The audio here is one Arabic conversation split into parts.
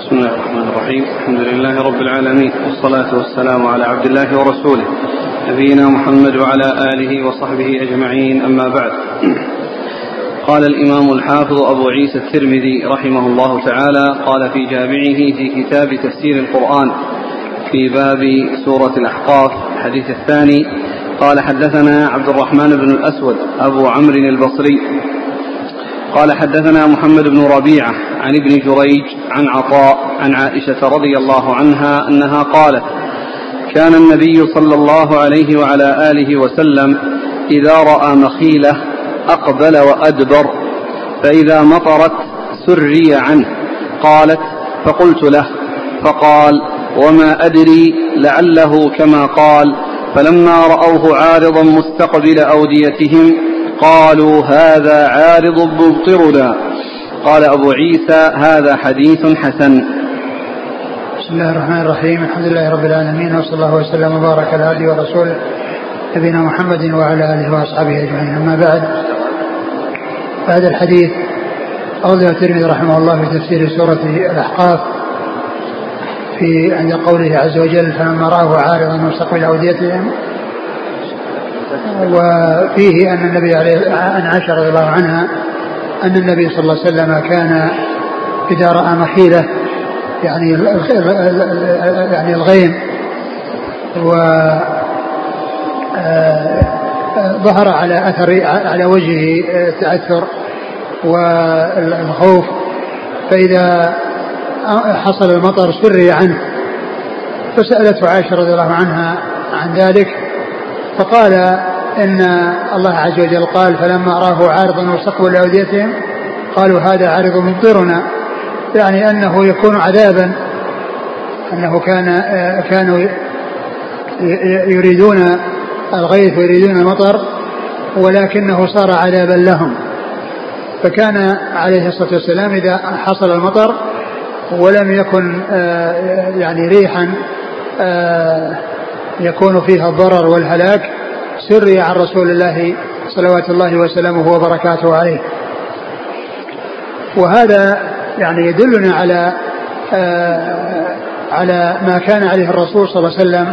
بسم الله الرحمن الرحيم الحمد لله رب العالمين والصلاة والسلام على عبد الله ورسوله نبينا محمد وعلى آله وصحبه أجمعين أما بعد قال الإمام الحافظ أبو عيسى الترمذي رحمه الله تعالى قال في جامعه في كتاب تفسير القرآن في باب سورة الأحقاف الحديث الثاني قال حدثنا عبد الرحمن بن الأسود أبو عمرو البصري قال حدثنا محمد بن ربيعة عن ابن جريج عن عطاء عن عائشة رضي الله عنها أنها قالت كان النبي صلى الله عليه وعلى آله وسلم إذا رأى مخيلة أقبل وأدبر فإذا مطرت سري عنه قالت فقلت له فقال وما أدري لعله كما قال فلما رأوه عارضا مستقبل أوديتهم قالوا هذا عارض مبطرنا. قال أبو عيسى هذا حديث حسن. بسم الله الرحمن الرحيم. الحمد لله رب العالمين وصلى الله وسلم وبارك على عبده ورسوله نبينا محمد وعلى آله وأصحابه أجمعين. أما بعد هذا الحديث أورده الترمذي رحمه الله في تفسير سورة الأحقاف في عند قوله عز وجل فلما رأوه عارضا مستقبل أوديتهم وفيه أن النبي عليه عن عائشة رضي الله عنها أن النبي صلى الله عليه وسلم كان إذا رأى مخيلة يعني يعني الغيم و ظهر على أثر على وجهه التأثر والخوف. فإذا حصل المطر سري عنه فسألته عائشة رضي الله عنها عن ذلك. فقال إن الله عز وجل قال فلما راه عارضا مستقبل اوديتهم قالوا هذا عارض ممطرنا يعني أنه يكون عذابا أنه كان كانوا يريدون الغيث ويريدون المطر ولكنه صار عذابا لهم. فكان عليه الصلاة والسلام إذا حصل المطر ولم يكن يعني ريحا يكون فيها الضرر والهلاك سري عن رسول الله صلوات الله وسلامه وبركاته عليه. وهذا يعني يدلنا على على ما كان عليه الرسول صلى الله عليه وسلم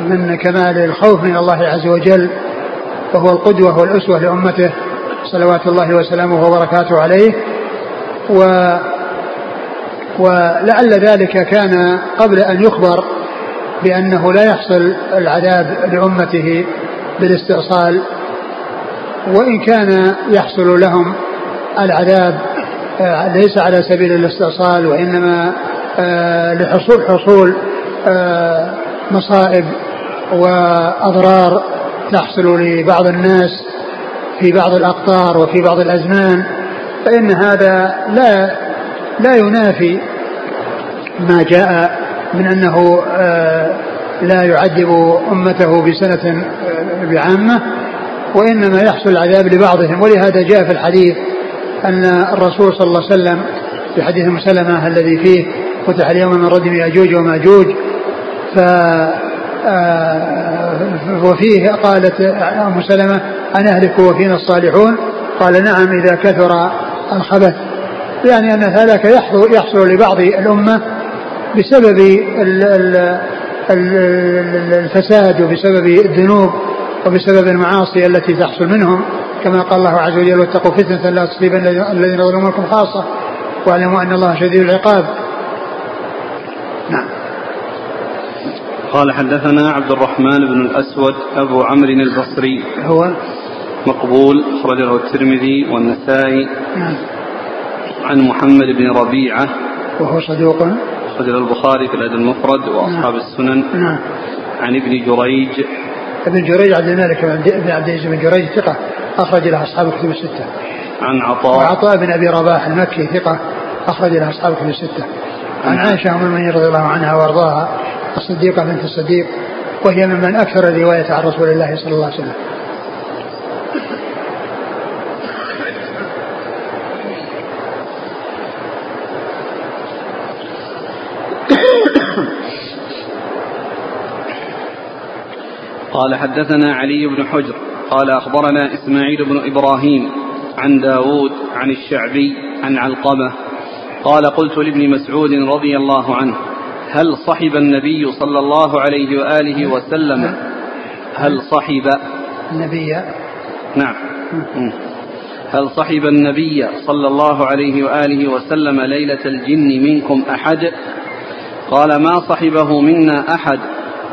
من كمال الخوف من الله عز وجل وهو القدوة والأسوة لأمته صلوات الله وسلامه وبركاته عليه. و ولعل ذلك كان قبل أن يخبر بأنه لا يحصل العذاب لأمته بالاستئصال وإن كان يحصل لهم العذاب ليس على سبيل الاستئصال وإنما لحصول حصول مصائب وأضرار تحصل لبعض الناس في بعض الأقطار وفي بعض الأزمان فإن هذا لا لا ينافي ما جاء من أنه لا يعذب أمته بسنة بعامة وإنما يحصل العذاب لبعضهم. ولهذا جاء في الحديث أن الرسول صلى الله عليه وسلم في حديث مسلمة الذي فيه فتح اليوم من ردم يأجوج وماجوج ف وفيه قالت أم سلمة أنهلك وفينا الصالحون؟ قال نعم إذا كثر الخبث. يعني أن هذاك يحصل, يحصل لبعض الأمة بسبب الفساد وبسبب الذنوب وبسبب المعاصي التي تحصل منهم. كما قال الله عز وجل واتقوا فتنة لا تصيبن الذين ظلموا منكم خاصة واعلموا أن الله شديد العقاب. نعم. قال حدثنا عبد الرحمن بن الأسود أبو عمرو البصري. هو؟ مقبول أخرجه الترمذي والنسائي. نعم. عن محمد بن ربيعة. وهو صدوق. أخرجه البخاري في الأدب المفرد وأصحاب نعم. السنن. نعم. عن ابن جريج. ابن جريج عبد الملك بن عبد العزيز بن جريج ثقة أخرج له أصحاب الكتب الستة. عن عطاء. وعطاء بن أبي رباح المكي ثقة أخرج له أصحاب الكتب الستة. عن عائشة أم المؤمنين رضي الله عنها وأرضاها الصديقة بنت الصديق وهي ممن أكثر الرواية عن رسول الله صلى الله عليه وسلم. قال حدثنا علي بن حجر قال أخبرنا إسماعيل بن إبراهيم عن داود عن الشعبي عن علقمة قال قلت لابن مسعود رضي الله عنه هل صحب النبي صلى الله عليه وآله وسلم؟ هل صحب؟ النبي. نعم. هل صحب النبي صلى الله عليه وآله وسلم ليلة الجن منكم أحد؟ قال ما صحبه منا أحد.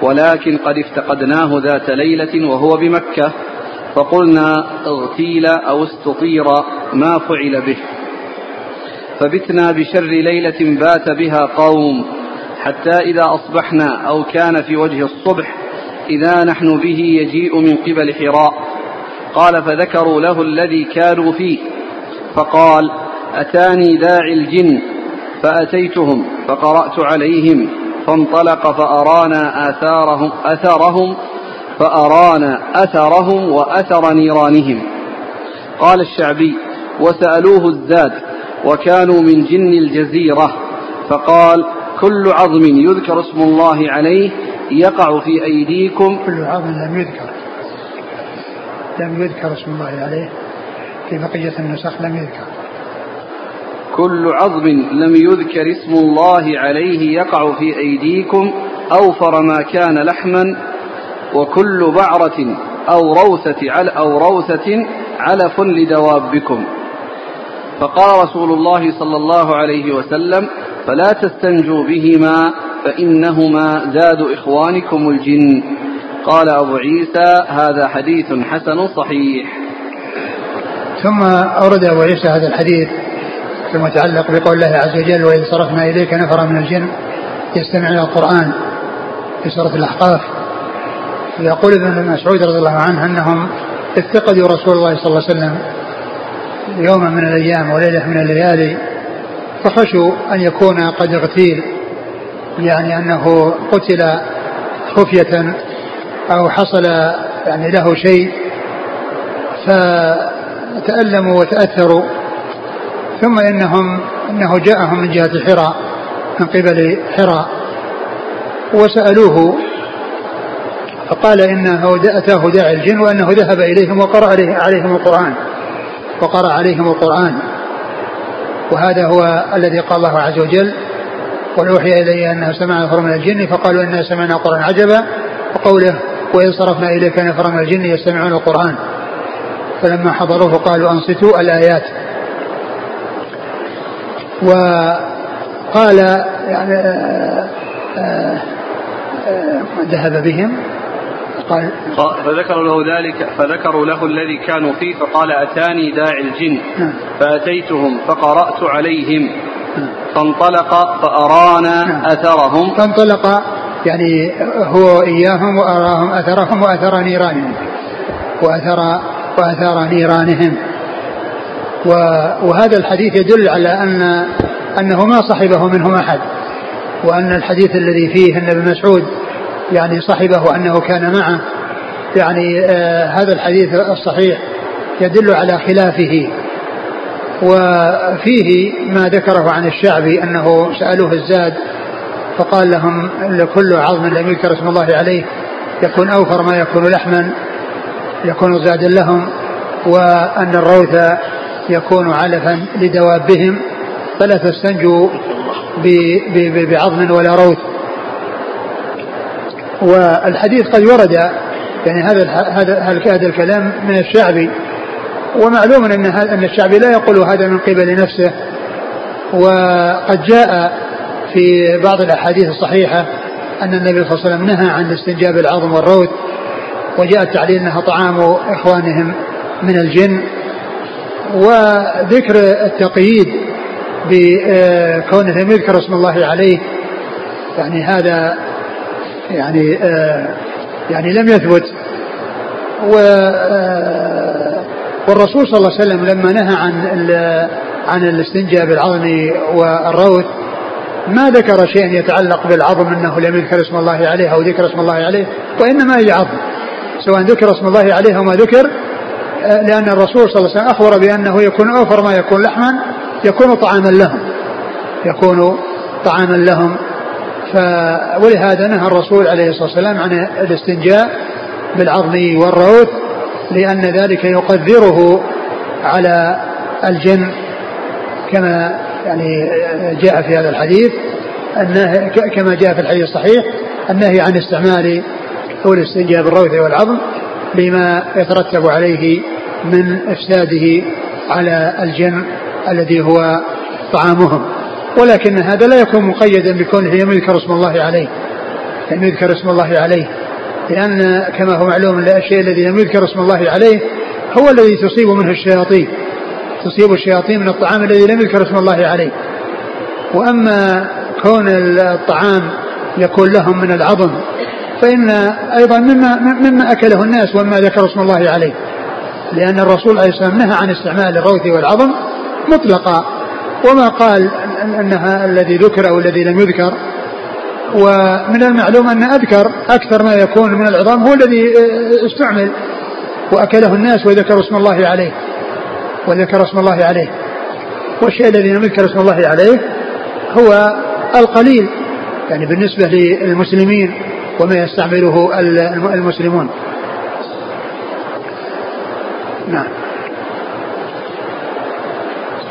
ولكن قد افتقدناه ذات ليلة وهو بمكة فقلنا اغتيل أو استطير ما فعل به. فبتنا بشر ليلة بات بها قوم حتى إذا أصبحنا أو كان في وجه الصبح إذا نحن به يجيء من قبل حراء. قال فذكروا له الذي كانوا فيه فقال أتاني داعي الجن فأتيتهم فقرأت عليهم. فانطلق فأرانا آثارهم أثرهم فأرانا أثرهم وأثر نيرانهم. قال الشعبي وسألوه الزاد وكانوا من جن الجزيرة فقال كل عظم يذكر اسم الله عليه يقع في أيديكم. كل عظم لم يذكر. لم يذكر اسم الله عليه. في بقية النسخ؟ لم يذكر. كل عظم لم يذكر اسم الله عليه يقع في أيديكم أوفر ما كان لحما وكل بعرة أو روثة على أو روثة علف لدوابكم. فقال رسول الله صلى الله عليه وسلم فلا تستنجوا بهما فإنهما زاد إخوانكم الجن. قال أبو عيسى هذا حديث حسن صحيح. ثم أورد أبو عيسى هذا الحديث المتعلق بقول الله عز وجل وإذ صرفنا إليك نفرا من الجن يستمعون القرآن في سورة الأحقاف. يقول ابن مسعود رضي الله عنه أنهم افتقدوا رسول الله صلى الله عليه وسلم يوما من الأيام وليلة من الليالي فخشوا أن يكون قد اغتيل يعني أنه قتل خفية أو حصل يعني له شيء فتألموا وتأثروا. ثم إنهم إنه جاءهم من جهة حراء من قبل حراء. وسألوه فقال إنه أتاه داعي الجن وأنه ذهب إليهم وقرأ عليهم القرآن. وقرأ عليهم القرآن. وهذا هو الذي قال الله عز وجل قل أوحي إلي أنه سمع نفر من الجن فقالوا إنا سمعنا قرآن عجبا. وقوله وإن صرفنا إليك نفر من الجن يستمعون القرآن. فلما حضروه قالوا أنصتوا الآيات. وقال يعني آه، آه، آه، ذهب بهم قال فذكروا له ذلك فذكروا له الذي كانوا فيه فقال أتاني داعي الجن نعم. فأتيتهم فقرأت عليهم نعم. فانطلق فأرانا نعم. أثرهم فانطلق يعني هو إياهم وأراهم أثرهم وأثر نيرانهم وأثر وأثار نيرانهم وهذا الحديث يدل على أن أنه ما صحبه منهم أحد وأن الحديث الذي فيه أن ابن مسعود يعني صحبه أنه كان معه يعني آه هذا الحديث الصحيح يدل على خلافه وفيه ما ذكره عن الشعبي أنه سألوه الزاد فقال لهم لكل عظم لم يذكر اسم الله عليه يكون أوفر ما يكون لحما يكون زادا لهم وأن الروث يكون علفا لدوابهم فلا تستنجوا بعظم ولا روث. والحديث قد ورد يعني هذا هذا هذا الكلام من الشعبي. ومعلوم أن أن الشعبي لا يقول هذا من قبل نفسه. وقد جاء في بعض الأحاديث الصحيحة أن النبي صلى الله عليه وسلم نهى عن استنجاب العظم والروث وجاء التعليل أنها طعام إخوانهم من الجن. وذكر التقييد بكونه لم يذكر اسم الله عليه. يعني هذا يعني آه يعني لم يثبت. و آه والرسول صلى الله عليه وسلم لما نهى عن عن الاستنجاء بالعظم والروث ما ذكر شيئا يتعلق بالعظم إنه لم يذكر اسم الله عليه أو ذكر اسم الله عليه وإنما هي عظم. سواء ذكر اسم الله عليه أو ما ذكر لأن الرسول صلى الله عليه وسلم أخبر بأنه يكون أوفر ما يكون لحما يكون طعاما لهم. يكون طعاما لهم. ف ولهذا نهى الرسول عليه الصلاة والسلام عن الاستنجاء بالعظم والروث لأن ذلك يقدره على الجن كما يعني جاء في هذا الحديث. أنه كما جاء في الحديث الصحيح النهي عن استعمال أو الاستنجاء بالروث والعظم. لما يترتب عليه من إفساده على الجن الذي هو طعامهم. ولكن هذا لا يكون مقيدا بكونه لم يذكر اسم الله عليه لم يذكر اسم الله عليه لأن كما هو معلوم الشيء الذي لم يذكر اسم الله عليه هو الذي تصيب منه الشياطين تصيب الشياطين من الطعام الذي لم يذكر اسم الله عليه. وأما كون الطعام يكون لهم من العظم فإن أيضا مما, مما أكله الناس وما ذكر اسم الله عليه. لأن الرسول عليه السلام نهى عن استعمال الروث والعظم مطلقا. وما قال أنها الذي ذكر أو الذي لم يذكر. ومن المعلوم أن أذكر أكثر ما يكون من العظام هو الذي استعمل. وأكله الناس وذكروا اسم الله عليه. وذكر اسم الله عليه. والشيء الذي لم يذكر اسم الله عليه هو القليل. يعني بالنسبة للمسلمين وما يستعمله المسلمون. نعم.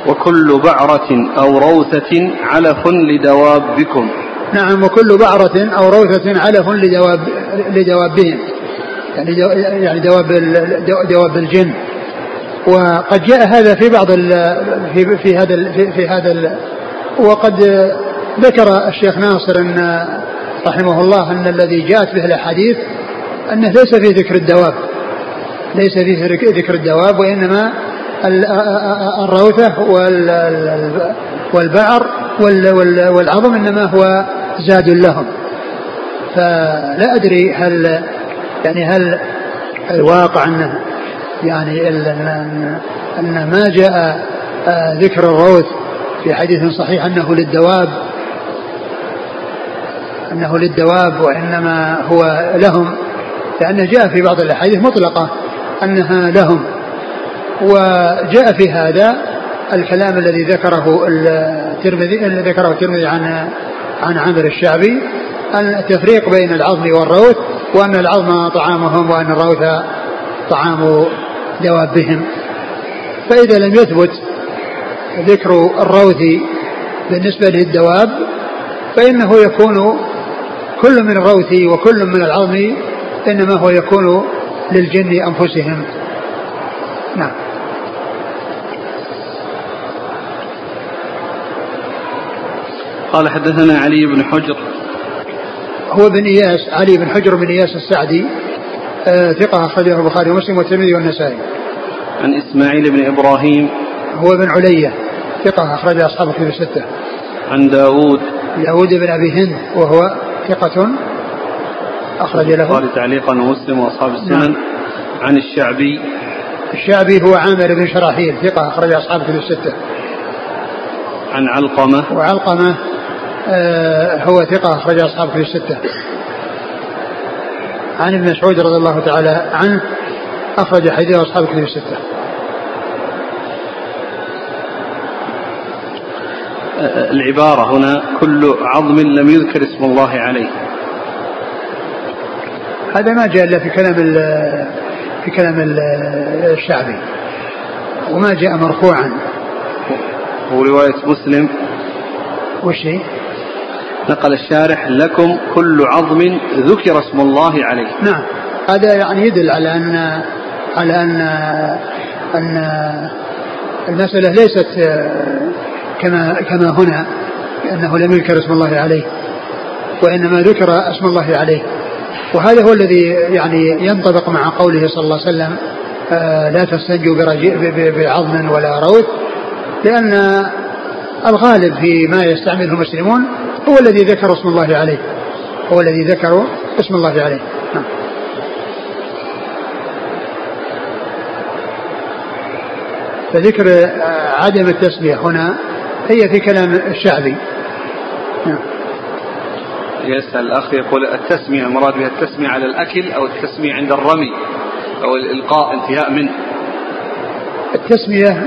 وكل بعرة أو روثة علف لدوابكم. نعم وكل بعرة أو روثة علف لدواب لدوابهم يعني يعني دواب دواب الجن. وقد جاء هذا في بعض في في هذا في, في هذا وقد ذكر الشيخ ناصر أن رحمه الله أن الذي جاءت به الأحاديث أنه ليس في ذكر الدواب. ليس فيه ذكر الدواب وإنما الروثة والبعر والعظم إنما هو زاد لهم. فلا أدري هل يعني هل الواقع أنه يعني ان ما جاء ذكر الروث في حديث صحيح أنه للدواب أنه للدواب وإنما هو لهم لأنه جاء في بعض الأحاديث مطلقة أنها لهم. وجاء في هذا الكلام الذي ذكره الترمذي الذي ذكره الترمذي عن عن عامر الشعبي التفريق بين العظم والروث وأن العظم طعامهم وأن الروث طعام دوابهم. فإذا لم يثبت ذكر الروث بالنسبة للدواب فإنه يكون كل من الروث وكل من العظم إنما هو يكون للجن أنفسهم. نعم. قال حدثنا علي بن حجر. هو بن إياس علي بن حجر بن إياس السعدي آه ثقة أخرجه البخاري ومسلم والترمذي والنسائي. عن إسماعيل بن إبراهيم. هو بن علية ثقة أخرج أصحاب الكتب الستة. عن داوود. داوود بن أبي هند وهو ثقة أخرج له البخاري تعليقا ومسلم وأصحاب السنن نعم. عن الشعبي الشعبي هو عامر بن شراحيل ثقة أخرج أصحاب الكتب الستة. عن علقمة وعلقمة آه هو ثقة أخرج أصحاب الكتب الستة. عن ابن مسعود رضي الله تعالى عنه أخرج حديث أصحاب الكتب الستة. العبارة هنا كل عظم لم يذكر اسم الله عليه. هذا ما جاء إلا في كلام في كلام الشعبي. وما جاء مرفوعا. ورواية مسلم. وش هي؟ نقل الشارح لكم كل عظم ذكر اسم الله عليه. نعم. هذا يعني يدل على أن على أن أن المسألة ليست كما كما هنا أنه لم يذكر اسم الله عليه وإنما ذكر اسم الله عليه وهذا هو الذي يعني ينطبق مع قوله صلى الله عليه وسلم آه لا تستنجوا بعظم ولا روث لأن الغالب في ما يستعمله المسلمون هو الذي ذكر اسم الله عليه هو الذي ذكروا اسم الله عليه نعم. فذكر آه، عدم التسمية هنا هي في كلام الشعبي. نعم. يسأل الأخ يقول التسمية المراد بها التسمية على الأكل أو التسمية عند الرمي أو الإلقاء انتهاء منه. التسمية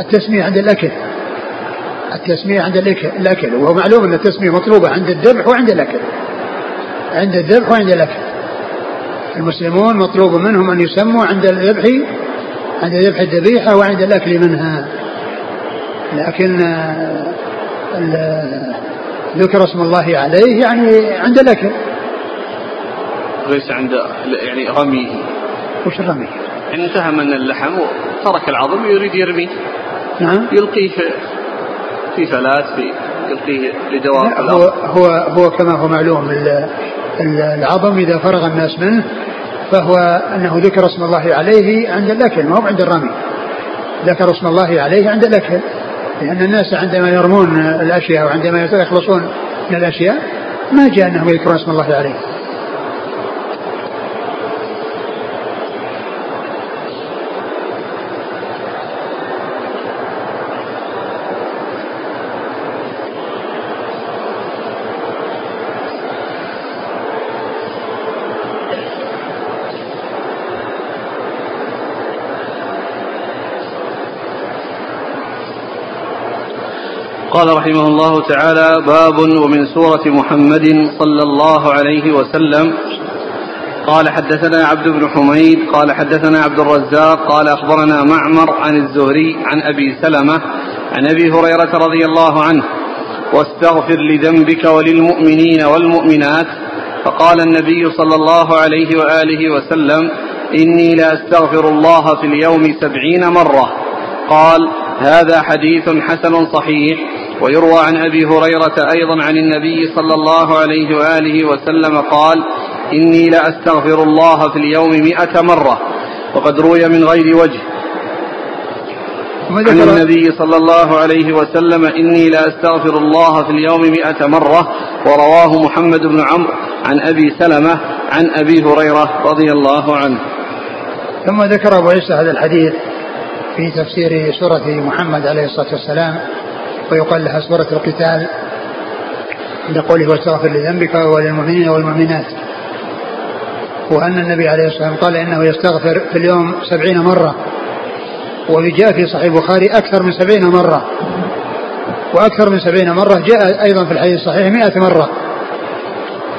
التسمية عند الأكل. التسمية عند الأكل. وهو معلوم أن التسمية مطلوبة عند الذبح وعند الأكل. عند الذبح وعند الأكل. المسلمون مطلوب منهم أن يسموا عند الذبح عند ذبح الذبيحة وعند الأكل منها. لكن ذكر اسم الله عليه يعني عند الأكل ليس عند يعني رميه. وش الرمي؟ يعني انتهى من اللحم وترك العظم ويريد يرميه. نعم. يلقيه في في فلات في يلقيه لدواب هو هو هو كما هو معلوم العظم إذا فرغ الناس منه فهو أنه ذكر اسم الله عليه عند الاكل ما هو عند الرمي. ذكر اسم الله عليه عند الاكل لأن الناس عندما يرمون الأشياء وعندما يخلصون من الأشياء ما جاء أنهم يذكرون اسم الله عليه قال رحمه الله تعالى باب ومن سورة محمد صلى الله عليه وسلم. قال حدثنا عبد بن حميد قال حدثنا عبد الرزاق قال أخبرنا معمر عن الزهري عن أبي سلمة عن أبي هريرة رضي الله عنه واستغفر لذنبك وللمؤمنين والمؤمنات. فقال النبي صلى الله عليه وآله وسلم إني لأستغفر الله في اليوم سبعين مرة. قال هذا حديث حسن صحيح. ويروى عن أبي هريرة أيضا عن النبي صلى الله عليه وآله وسلم قال إني لاستغفر الله في اليوم مائه مرة. وقد روي من غير وجه. عن النبي صلى الله عليه وسلم إني لأستغفر الله في اليوم مئة مرة. ورواه محمد بن عمرو عن أبي سلمة عن أبي هريرة رضي الله عنه. ثم ذكر أبو عيسى هذا الحديث في تفسير سورة محمد عليه الصلاة والسلام ويقال لها سورة القتال عند قوله واستغفر لذنبك وللمؤمنين والمؤمنات. وأن النبي عليه الصلاة والسلام قال إنه يستغفر في اليوم سبعين مرة. وجاء في صحيح البخاري أكثر من سبعين مرة. وأكثر من سبعين مرة جاء أيضا في الحديث الصحيح مئة مرة.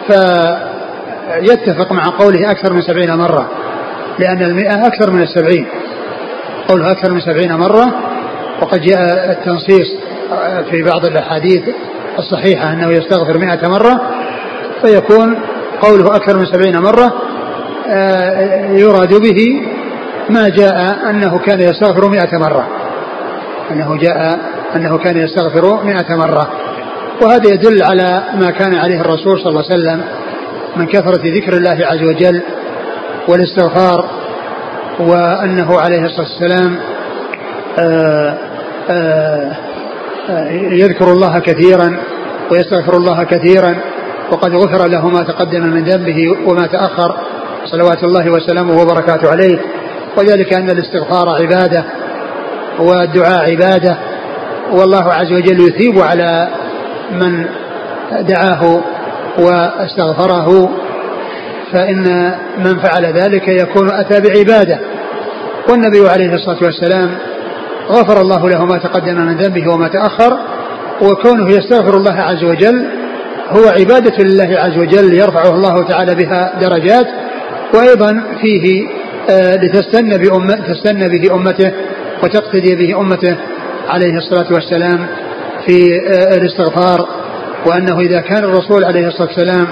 فيتفق مع قوله أكثر من سبعين مرة لأن المئة أكثر من السبعين. قوله أكثر من سبعين مرة وقد جاء التنصيص في بعض الأحاديث الصحيحة أنه يستغفر مئة مرة فيكون قوله أكثر من سبعين مرة آه، يراد به ما جاء أنه كان يستغفر مئة مرة. أنه جاء أنه كان يستغفر مئة مرة. وهذا يدل على ما كان عليه الرسول صلى الله عليه وسلم من كثرة ذكر الله عز وجل والاستغفار وأنه عليه الصلاة والسلام آآ آه، آآ آه، يذكر الله كثيرا ويستغفر الله كثيرا وقد غفر له ما تقدم من ذنبه وما تأخر. صلوات الله وسلامه وبركاته عليه. وذلك أن الاستغفار عبادة والدعاء عبادة. والله عز وجل يثيب على من دعاه واستغفره. فإن من فعل ذلك يكون أتى بعبادة. والنبي عليه الصلاة والسلام غفر الله له ما تقدم من ذنبه وما تأخر وكونه يستغفر الله عز وجل هو عبادة لله عز وجل يرفعه الله تعالى بها درجات وأيضا فيه آه لتستن بأمة تستن به أمته وتقتدي به أمته عليه الصلاة والسلام في آه الاستغفار وأنه إذا كان الرسول عليه الصلاة والسلام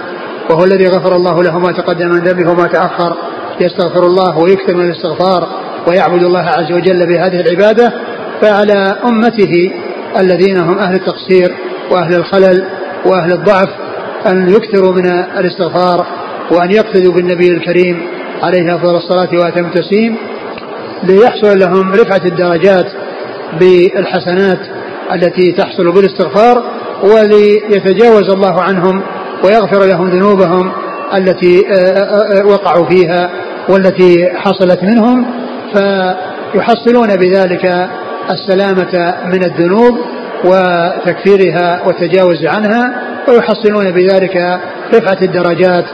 وهو الذي غفر الله له ما تقدم من ذنبه وما تأخر يستغفر الله ويكثر من الاستغفار ويعبد الله عز وجل بهذه العبادة فعلى أمته الذين هم أهل التقصير وأهل الخلل وأهل الضعف أن يكثروا من الاستغفار وأن يقتدوا بالنبي الكريم عليه أفضل الصلاة وأتم التسليم ليحصل لهم رفعة الدرجات بالحسنات التي تحصل بالاستغفار وليتجاوز الله عنهم ويغفر لهم ذنوبهم التي آه، آه، آه، وقعوا فيها والتي حصلت منهم فيحصلون بذلك السلامة من الذنوب وتكفيرها والتجاوز عنها ويحصلون بذلك رفعة الدرجات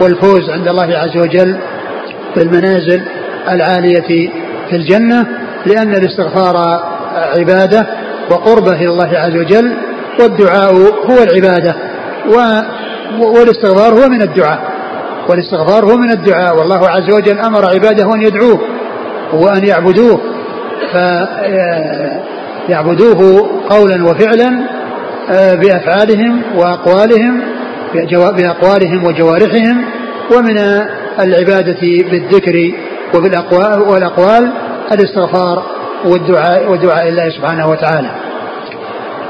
والفوز عند الله عز وجل في المنازل العالية في الجنة لأن الاستغفار عبادة وقربة إلى الله عز وجل والدعاء هو العبادة والاستغفار هو من الدعاء والاستغفار هو من الدعاء والله عز وجل أمر عباده أن يدعوه. وأن يعبدوه. فيعبدوه قولا وفعلا آه، بأفعالهم وأقوالهم بأقوالهم وجوارحهم ومن العبادة بالذكر وبالأقوال والأقوال الاستغفار والدعاء ودعاء الله سبحانه وتعالى.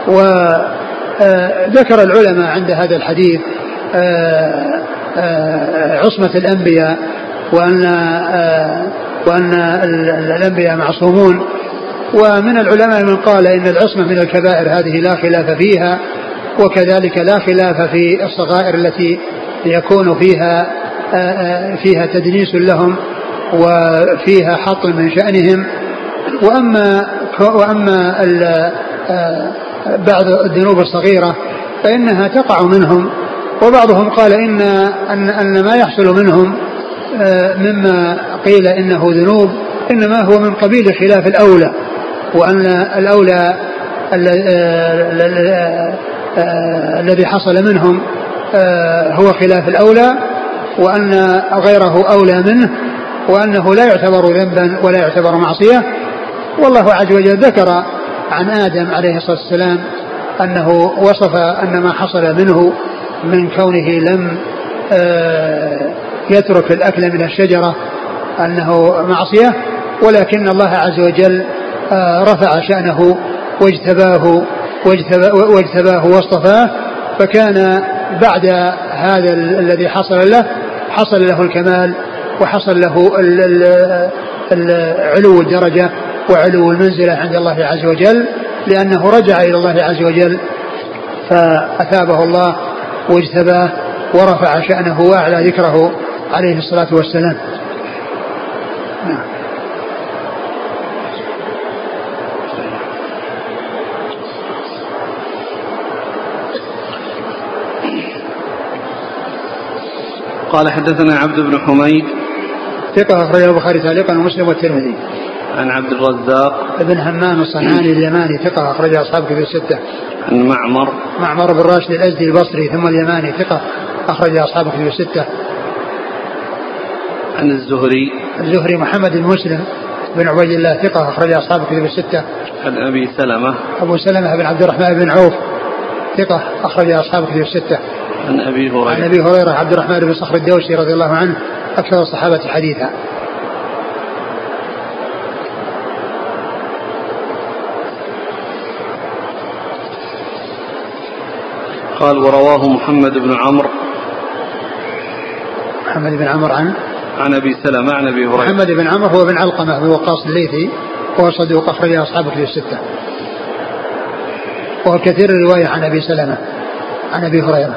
وذكر العلماء عند هذا الحديث آه، آه، عصمة الأنبياء وأن وأن الأنبياء معصومون. ومن العلماء من قال إن العصمة من الكبائر هذه لا خلاف فيها وكذلك لا خلاف في الصغائر التي يكون فيها فيها تدنيس لهم وفيها حط من شأنهم. وأما وأما بعض الذنوب الصغيرة فإنها تقع منهم. وبعضهم قال إن أن, أن ما يحصل منهم مما قيل إنه ذنوب إنما هو من قبيل خلاف الأولى وأن الأولى الذي حصل منهم هو خلاف الأولى وأن غيره أولى منه وأنه لا يعتبر ذنبا ولا يعتبر معصية. والله عز وجل ذكر عن آدم عليه الصلاة والسلام أنه وصف أن ما حصل منه من كونه لم يترك الأكل من الشجرة أنه معصية ولكن الله عز وجل رفع شأنه واجتباه واجتباه واصطفاه فكان بعد هذا الذي حصل له حصل له الكمال وحصل له علو الدرجة وعلو المنزلة عند الله عز وجل لأنه رجع إلى الله عز وجل فأثابه الله واجتباه ورفع شأنه وأعلى ذكره. عليه الصلاة والسلام نعم قال حدثنا عبد بن حميد ثقة أخرجه البخاري تعليقا ومسلم والترمذي. عن عبد الرزاق ابن همام الصنعاني اليماني ثقة أخرج أصحاب كتب الستة. عن معمر معمر بن راشد الأزدي البصري ثم اليماني ثقة أخرج أصحاب كتب الستة. عن الزهري الزهري محمد بن مسلم بن عبيد الله ثقة أخرج أصحاب كتب الستة. عن أبي سلمة أبو سلمة بن عبد الرحمن بن عوف ثقة أخرج أصحاب كتب الستة. عن أبي هريرة عن أبي هريرة عبد الرحمن بن صخر الدوسي رضي الله عنه أكثر الصحابة حديثا. قال ورواه محمد بن عمرو محمد بن عمرو عن عن أبي سلمة عن أبي هريرة محمد بن عمرو هو بن علقمة بن وقاص الليثي وهو صدوق اخرج اصحابه في الستة. وهو كثير الرواية عن أبي سلمة عن أبي هريرة.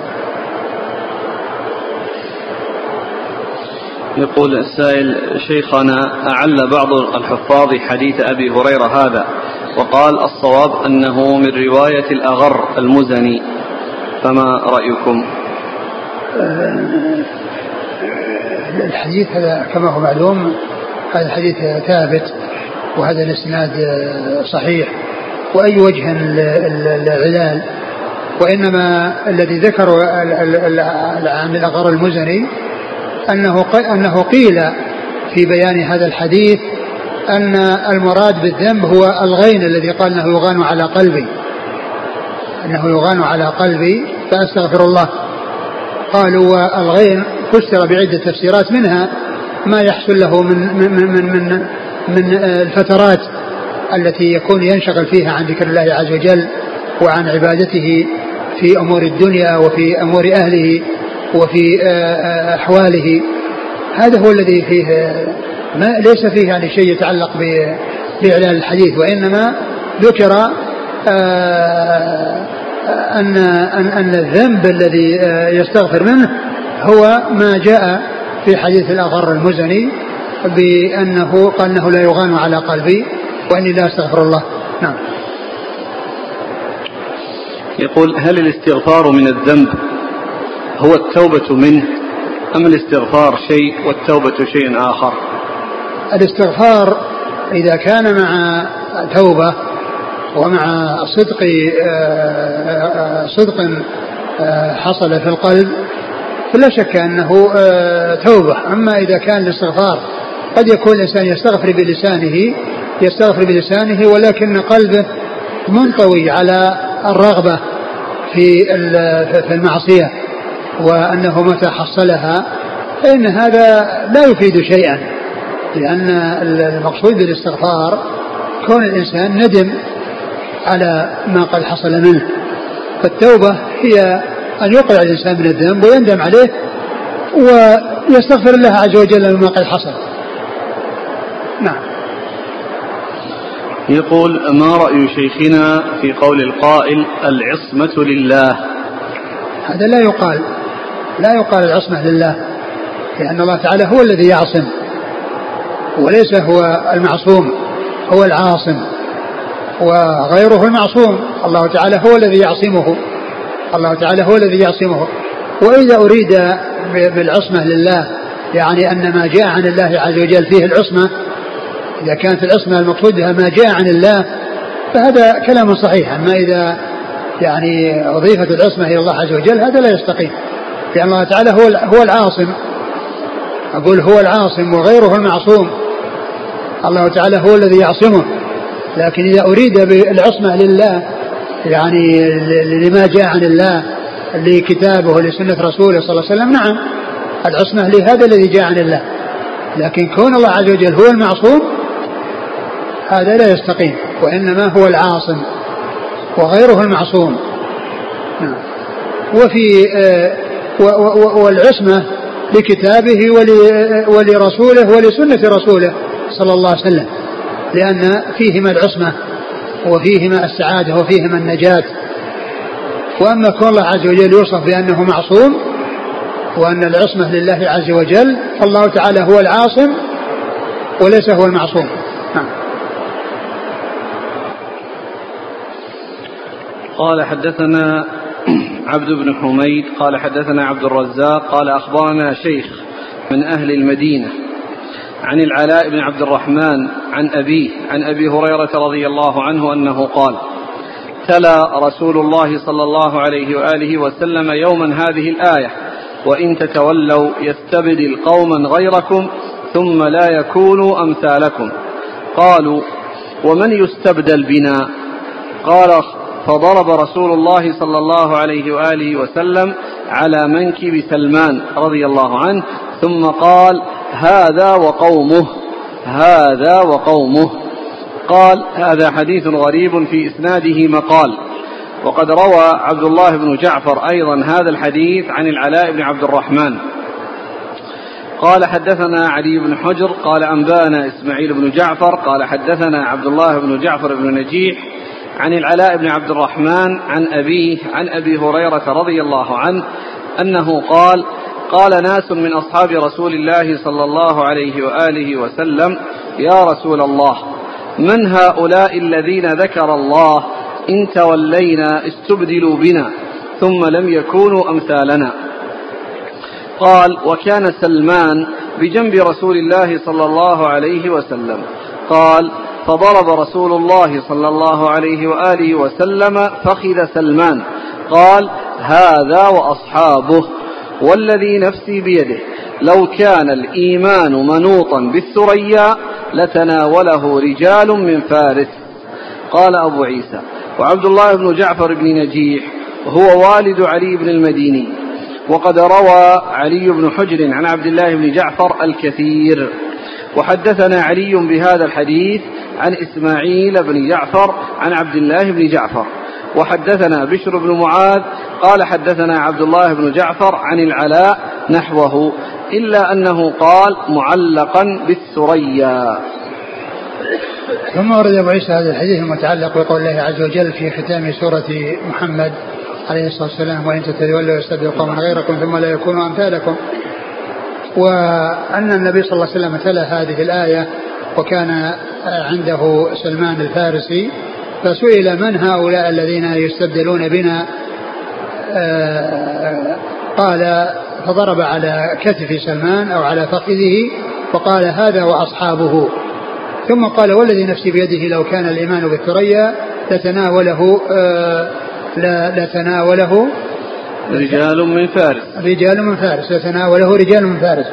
يقول السائل شيخنا أعل بعض الحفاظ حديث أبي هريرة هذا وقال الصواب أنه من رواية الأغر المزني فما رأيكم الحديث هذا كما هو معلوم هذا الحديث ثابت وهذا الإسناد صحيح. وأي وجه العلال. وإنما الذي ذكره عن الأغر المزني أنه أنه قيل في بيان هذا الحديث أن المراد بالذنب هو الغين الذي قال أنه يغان على قلبي. أنه يغان على قلبي فأستغفر الله. قالوا والغين فسر بعدة تفسيرات منها ما يحصل له من من من من, من الفترات التي يكون ينشغل فيها عن ذكر الله عز وجل وعن عبادته في أمور الدنيا وفي أمور أهله وفي آه، آه، أحواله. هذا هو الذي فيه ما ليس فيه يعني شيء يتعلق بإعلان الحديث وإنما ذكر آه، أن أن أن الذنب الذي يستغفر منه هو ما جاء في حديث الأغر المزني بأنه قال أنه لا يغان على قلبي وإني لا أستغفر الله. نعم. يقول هل الاستغفار من الذنب هو التوبة منه أم الاستغفار شيء والتوبة شيء آخر؟ الاستغفار إذا كان مع توبة ومع صدق آه، صدق آه، حصل في القلب فلا شك أنه آه، توبة. أما إذا كان الاستغفار قد يكون الإنسان يستغفر بلسانه يستغفر بلسانه ولكن قلبه منطوي على الرغبة في في المعصية وأنه متى حصلها فإن هذا لا يفيد شيئا. لأن المقصود بالاستغفار كون الإنسان ندم على ما قد حصل منه. فالتوبة هي أن يقلع الإنسان من الذنب ويندم عليه ويستغفر الله عز وجل مما قد حصل. نعم. يقول ما رأي شيخنا في قول القائل العصمة لله؟ هذا لا يقال. لا يقال العصمة لله لأن الله تعالى هو الذي يعصم وليس هو المعصوم هو العاصم وغيره المعصوم. الله تعالى هو الذي يعصمه. الله تعالى هو الذي يعصمه. وإذا أريد بالعصمة لله يعني أن ما جاء عن الله عز وجل فيه العصمة إذا كانت العصمة المقصود بها ما جاء عن الله فهذا كلام صحيح. أما إذا يعني أضيفت العصمة إلى الله عز وجل هذا لا يستقيم. لأن الله تعالى هو هو العاصم. أقول هو العاصم وغيره المعصوم. الله تعالى هو الذي يعصمه. لكن إذا أريد بالعصمة لله يعني لما جاء عن الله لكتابه لسنة رسوله صلى الله عليه وسلم. نعم العصمة لهذا الذي جاء عن الله. لكن كون الله عز وجل هو المعصوم هذا لا يستقيم وإنما هو العاصم وغيره المعصوم. نعم. وفي آه، والعصمة لكتابه ولرسوله ولسنة رسوله صلى الله عليه وسلم لأن فيهما العصمة. وفيهما السعادة وفيهما النجاة. وأما كون الله عز وجل يوصف بأنه معصوم وأن العصمة لله عز وجل فالله تعالى هو العاصم وليس هو المعصوم. نعم. قال حدثنا عبد بن حميد قال حدثنا عبد الرزاق قال أخبرنا شيخ من أهل المدينة عن العلاء بن عبد الرحمن عن أبيه عن أبي هريرة رضي الله عنه أنه قال تلا رسول الله صلى الله عليه وآله وسلم يوما هذه الآية وإن تتولوا يستبدل قوما غيركم ثم لا يكونوا أمثالكم. قالوا ومن يستبدل بنا؟ قال فضرب رسول الله صلى الله عليه وآله وسلم على منكب سلمان رضي الله عنه ثم قال هذا وقومه هذا وقومه. قال هذا حديث غريب في إسناده مقال. وقد روى عبد الله بن جعفر أيضا هذا الحديث عن العلاء بن عبد الرحمن. قال حدثنا علي بن حجر قال أنبانا إسماعيل بن جعفر قال حدثنا عبد الله بن جعفر بن نجيح عن العلاء بن عبد الرحمن عن أبيه عن أبي هريرة رضي الله عنه أنه قال قال ناس من أصحاب رسول الله صلى الله عليه وآله وسلم يا رسول الله من هؤلاء الذين ذكر الله؟ إن تولينا استبدلوا بنا ثم لم يكونوا أمثالنا. قال وكان سلمان بجنب رسول الله صلى الله عليه وسلم. قال فضرب رسول الله صلى الله عليه وآله وسلم فخذ سلمان. قال هذا وأصحابه. والذي نفسي بيده. لو كان الإيمان منوطا بالثريا لتناوله رجال من فارس. قال أبو عيسى وعبد الله بن جعفر بن نجيح هو والد علي بن المديني وقد روى علي بن حجر عن عبد الله بن جعفر الكثير. وحدثنا علي بهذا الحديث عن إسماعيل بن جعفر عن عبد الله بن جعفر. وحدثنا بشر بن معاذ قال حدثنا عبد الله بن جعفر عن العلاء نحوه إلا أنه قال معلقا بالثريا. ثم ورد أبو عيسى هذا الحديث المتعلق بقول الله عز وجل في ختام سورة محمد عليه الصلاة والسلام وإن تتولوا يستبدل قوما غيركم ثم لا يكونوا أمثالكم. وأن النبي صلى الله عليه وسلم تلا هذه الآية وكان عنده سلمان الفارسي فسئل من هؤلاء الذين يستبدلون بنا؟ آه، قال فضرب على كتف سلمان أو على فخذه وقال هذا وأصحابه. ثم قال والذي نفسي بيده لو كان الإيمان بالثريا لتناوله آه، لتناوله رجال من فارس. رجال من فارس لتناوله رجال من فارس.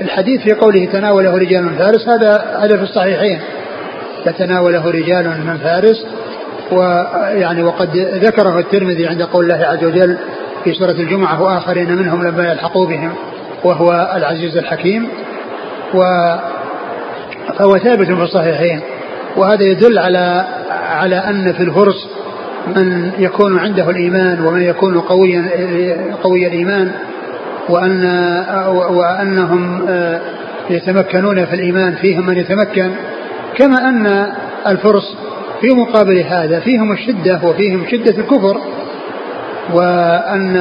الحديث في قوله تناوله رجال من فارس هذا هذا في الصحيحين. فتناوله رجال من فارس ويعني وقد ذكره الترمذي عند قول الله عز وجل في سورة الجمعة وآخرين منهم لما يلحقوا بهم وهو العزيز الحكيم. و فهو ثابت في الصحيحين. وهذا يدل على على أن في الفرس من يكون عنده الإيمان ومن يكون قويا قوي الإيمان وأن وأنهم آه، يتمكنون في الإيمان فيهم من يتمكن. كما أن الفرس في مقابل هذا فيهم الشدة وفيهم شدة الكفر وأن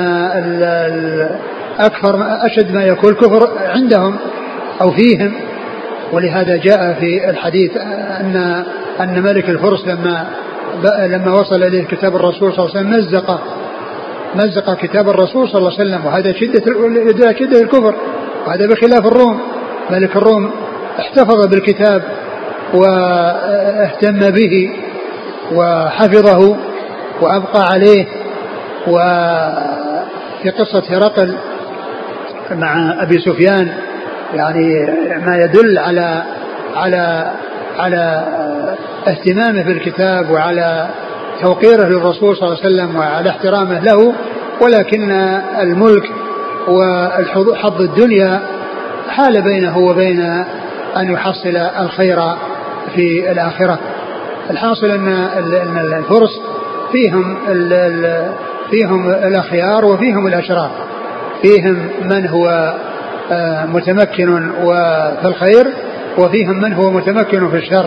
أكثر أشد ما يكون الكفر عندهم أو فيهم. ولهذا جاء في الحديث أن أن ملك الفرس لما لما وصل إليه كتاب الرسول صلى الله عليه وسلم مزق مزق كتاب الرسول صلى الله عليه وسلم وهذا شدة شدة الكفر وهذا بخلاف الروم. ملك الروم احتفظ بالكتاب واهتم به وحفظه وأبقى عليه وفي قصة هرقل مع أبي سفيان يعني ما يدل على على على اهتمامه بالكتاب وعلى توقيره للرسول صلى الله عليه وسلم وعلى احترامه له ولكن الملك وحظ الدنيا حال بينه وبين أن يحصل الخير في الآخرة. الحاصل أن الفرس فيهم فيهم الأخيار وفيهم الأشرار. فيهم من هو آه، متمكن في الخير وفيهم من هو متمكن في الشر.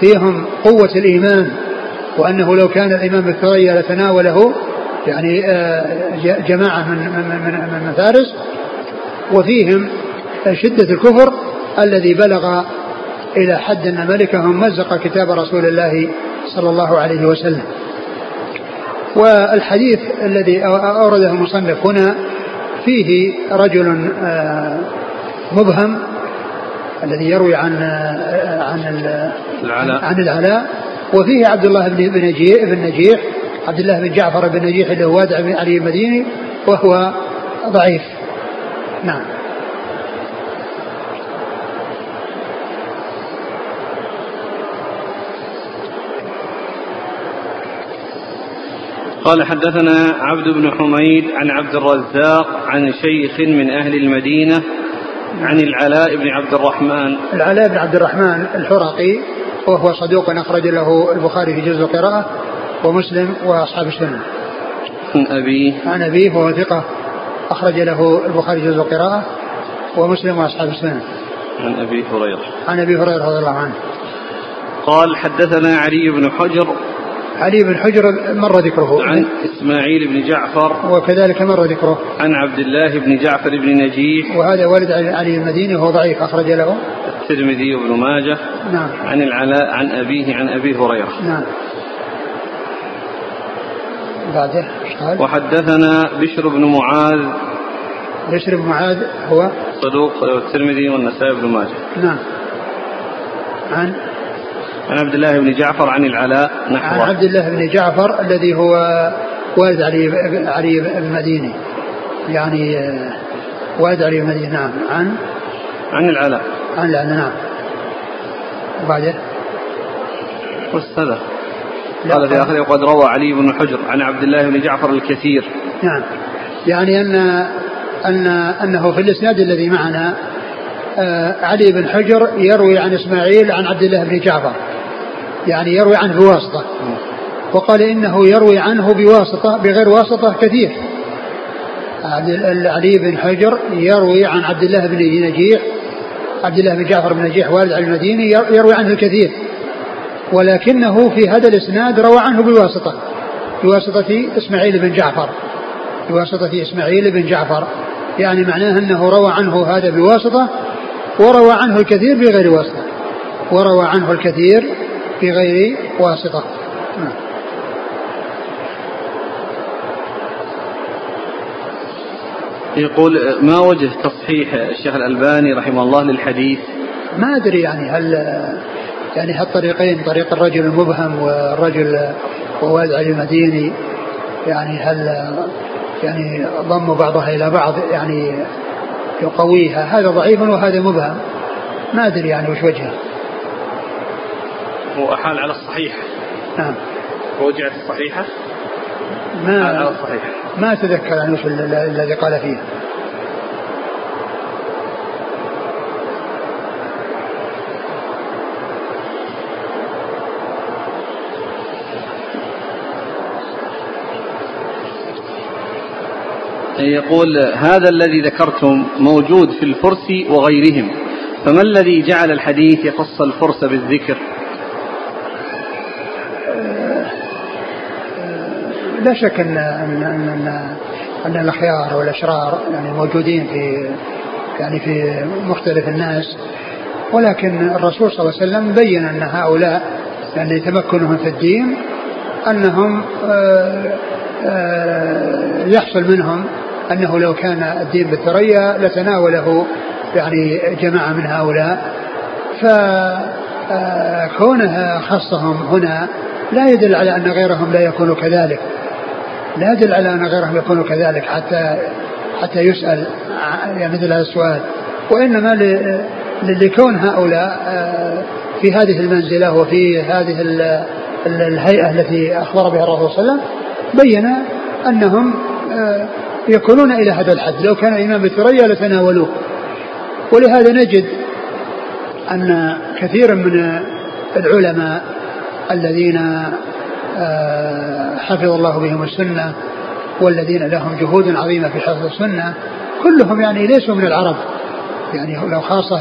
فيهم قوة الإيمان وأنه لو كان الإمام بالثريا لتناوله يعني آه، جماعة من من من, من فارس. وفيهم شدة الكفر الذي بلغ إلى حد أن ملكهم مزق كتاب رسول الله صلى الله عليه وسلم. والحديث الذي أورده المصنف هنا فيه رجل آه، مبهم الذي يروي عن آه، عن العلاء. عن العلاء وفيه عبد الله بن بن نجيح بن نجيح عبد الله بن جعفر بن نجيح اللي هو وادع بن علي المديني وهو ضعيف. نعم. قال حدثنا عبد بن حميد عن عبد الرزاق عن شيخ من أهل المدينة عن العلاء بن عبد الرحمن. العلاء بن عبد الرحمن الحرقي وهو صدوق أخرج له البخاري في جزء القراءة ومسلم وأصحاب السنة. عن أبيه عن أبيه وهو ثقة أخرج له البخاري جزء القراءة ومسلم وأصحاب السنة. عن أبي هريرة. عن أبي هريرة رضي الله عنه. قال حدثنا علي بن حجر علي بن حجر مر ذكره. عن إسماعيل بن جعفر. وكذلك مر ذكره. عن عبد الله بن جعفر بن نجيح. وهذا والد علي المديني وهو ضعيف أخرج له. الترمذي وابن ماجه. نعم. عن العلاء عن أبيه عن أبي هريرة. نعم. بعده؟ وحدثنا بشر بن معاذ. بشر بن معاذ هو؟ صدوق الترمذي والنسائي بن ماجه. نعم. عن عن عبد الله بن جعفر عن العلاء نحو عن عبد الله بن جعفر الذي هو والد علي علي المديني. يعني آه، والد علي المديني نعم. عن؟ عن العلاء. عن العلاء نعم. وبعده هذا قال في آخره وقد روى علي بن حجر عن عبد الله بن جعفر الكثير. نعم. يعني أن أن أنه في الإسناد الذي معنا علي بن حجر يروي عن إسماعيل عن عبد الله بن جعفر. يعني يروي عنه بواسطة. وقال إنه يروي عنه بواسطة بغير واسطة كثير. علي بن حجر يروي عن عبد الله بن نجيح عبد الله بن جعفر بن نجيح والد علي المديني يروي عنه الكثير ولكنه في هذا الإسناد روى عنه بواسطة بواسطة إسماعيل بن جعفر. بواسطة إسماعيل بن جعفر. يعني معناه أنه روى عنه هذا بواسطة وروى عنه الكثير بغير واسطة. وروى عنه الكثير بغير واسطة. نعم. يقول ما وجه تصحيح الشيخ الألباني رحمه الله للحديث؟ ما أدري يعني هل يعني هالطريقين طريق الرجل المبهم والرجل ووالد علي المديني يعني هل يعني ضموا بعضها إلى بعض؟ يعني يقويها هذا ضعيف وهذا مبهم. ما أدري يعني وش وجهه. وأحال على الصحيح. نعم. رجعت الصحيحة؟ ما على الصحيح. ما أتذكر عن وش الذي قال فيه. يقول هذا الذي ذكرتم موجود في الفرس وغيرهم فما الذي جعل الحديث يخص الفرس بالذكر؟ لا شك ان ان ان, أن الأخيار والأشرار يعني موجودين في يعني في مختلف الناس ولكن الرسول صلى الله عليه وسلم بين أن هؤلاء يعني تمكنهم في الدين أنهم آه، آه، يحصل منهم أنه لو كان الدين بالثريا لتناوله يعني جماعة من هؤلاء. فكونها خصهم هنا لا يدل على أن غيرهم لا يكونوا كذلك. لا يدل على أن غيرهم يكونوا كذلك حتى حتى يسأل يعني مثل هذا السؤال. وإنما لكون هؤلاء آه، في هذه المنزلة وفي هذه الهيئة التي أخبر بها الرسول صلى الله عليه وسلم بين أنهم آه، يكونون إلى هذا الحد. لو كان الإمام بالثريا لتناولوه. ولهذا نجد أن كثيرا من العلماء الذين آه، حفظ الله بهم السنة والذين لهم جهود عظيمة في حفظ السنة كلهم يعني ليسوا من العرب. يعني لو خاصة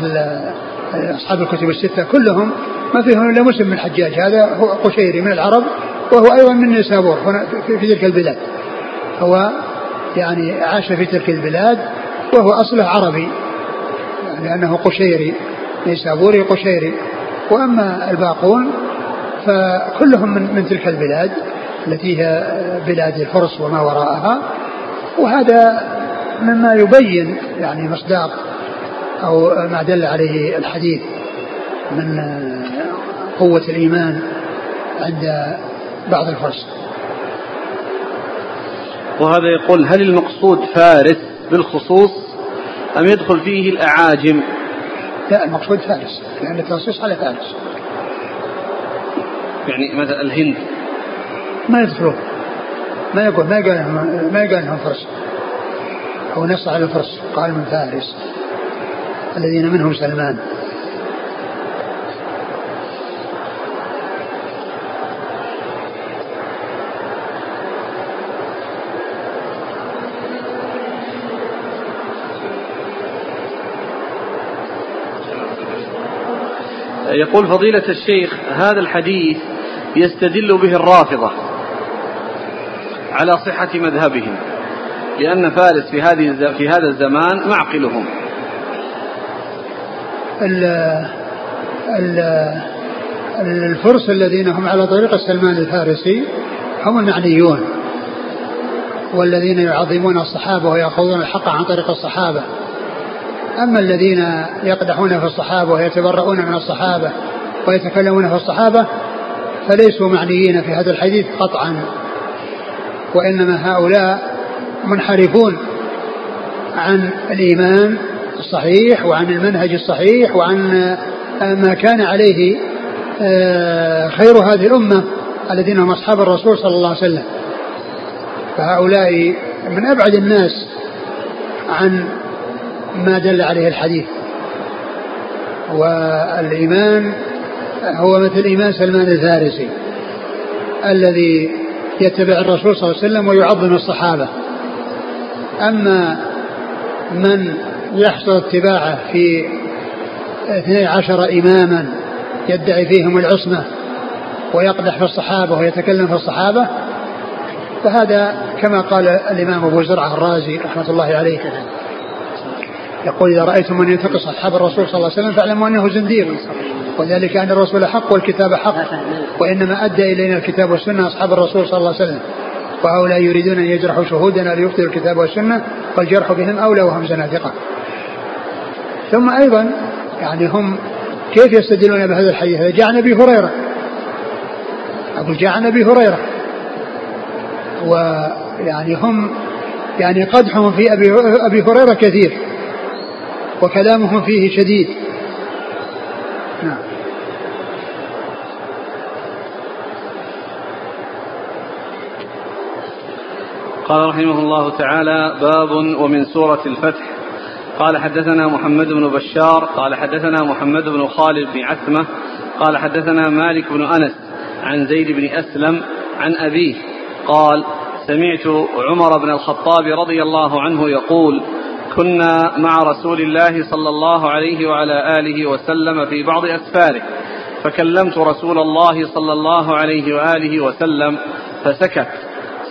أصحاب الكتب الستة كلهم ما فيهم إلا مسلم من الحجاج هذا هو قشيري من العرب وهو أيضا من نيسابور هنا في تلك البلاد. هو يعني عاش في تلك البلاد وهو أصله عربي لأنه قشيري نيسابوري قشيري. وأما الباقون فكلهم من, من تلك البلاد التي هي بلاد الفرس وما وراءها. وهذا مما يبين يعني مصداق أو ما دل عليه الحديث من قوة الإيمان عند بعض الفرس وهذا يقول هل المقصود فارس بالخصوص أم يدخل فيه الأعاجم؟ لا المقصود فارس لأن التنصيص على فارس. يعني مثلا الهند. ما يدخلون. ما يقول ما يقال ما يقال إنهم فرس هو نص على الفرس قال من فارس. الذين منهم سلمان. يقول فضيلة الشيخ هذا الحديث يستدل به الرافضة على صحة مذهبهم لأن فارس في هذه في هذا الزمان معقلهم. ال ال الفرس الذين هم على طريق سلمان الفارسي هم المعنيون والذين يعظمون الصحابة ويأخذون الحق عن طريق الصحابة. أما الذين يقدحون في الصحابة ويتبرؤون من الصحابة ويتكلمون في الصحابة فليسوا معنيين في هذا الحديث قطعا وإنما هؤلاء منحرفون عن الإيمان الصحيح وعن المنهج الصحيح وعن ما كان عليه آه، خير هذه الأمة الذين هم أصحاب الرسول صلى الله عليه وسلم. فهؤلاء من أبعد الناس عن ما دل عليه الحديث. والإيمان هو مثل إيمان سلمان الفارسي الذي يتبع الرسول صلى الله عليه وسلم ويعظم الصحابة. أما من يحصل اتباعه في اثني عشر إماما يدعي فيهم العصمة ويقدح في الصحابة ويتكلم في الصحابة فهذا كما قال الإمام أبو زرعة الرازي رحمة الله عليه يقول إذا رأيتم من ينتقص أصحاب الرسول صلى الله عليه وسلم فاعلموا أنه زنديق. وذلك أن الرسول حق والكتاب حق. وإنما أدى إلينا الكتاب والسنة أصحاب الرسول صلى الله عليه وسلم. وهؤلاء يريدون أن يجرحوا شهودنا ليبطلوا الكتاب والسنة والجرح بهم أولى وهم زنادقة. ثم أيضا يعني هم كيف يستدلون بهذا الحديث؟ هذا جاء عن أبي هريرة. أقول جاء عن أبي هريرة. ويعني هم يعني قدحهم في أبي, أبي هريرة كثير. وكلامهم فيه شديد. نعم. قال رحمه الله تعالى باب ومن سورة الفتح. قال حدثنا محمد بن بشار قال حدثنا محمد بن خالد بن عثمة قال حدثنا مالك بن أنس عن زيد بن أسلم عن أبيه قال سمعت عمر بن الخطاب رضي الله عنه يقول كنا مع رسول الله صلى الله عليه وعلى آله وسلم في بعض أسفاره. فكلمت رسول الله صلى الله عليه وآله وسلم فسكت.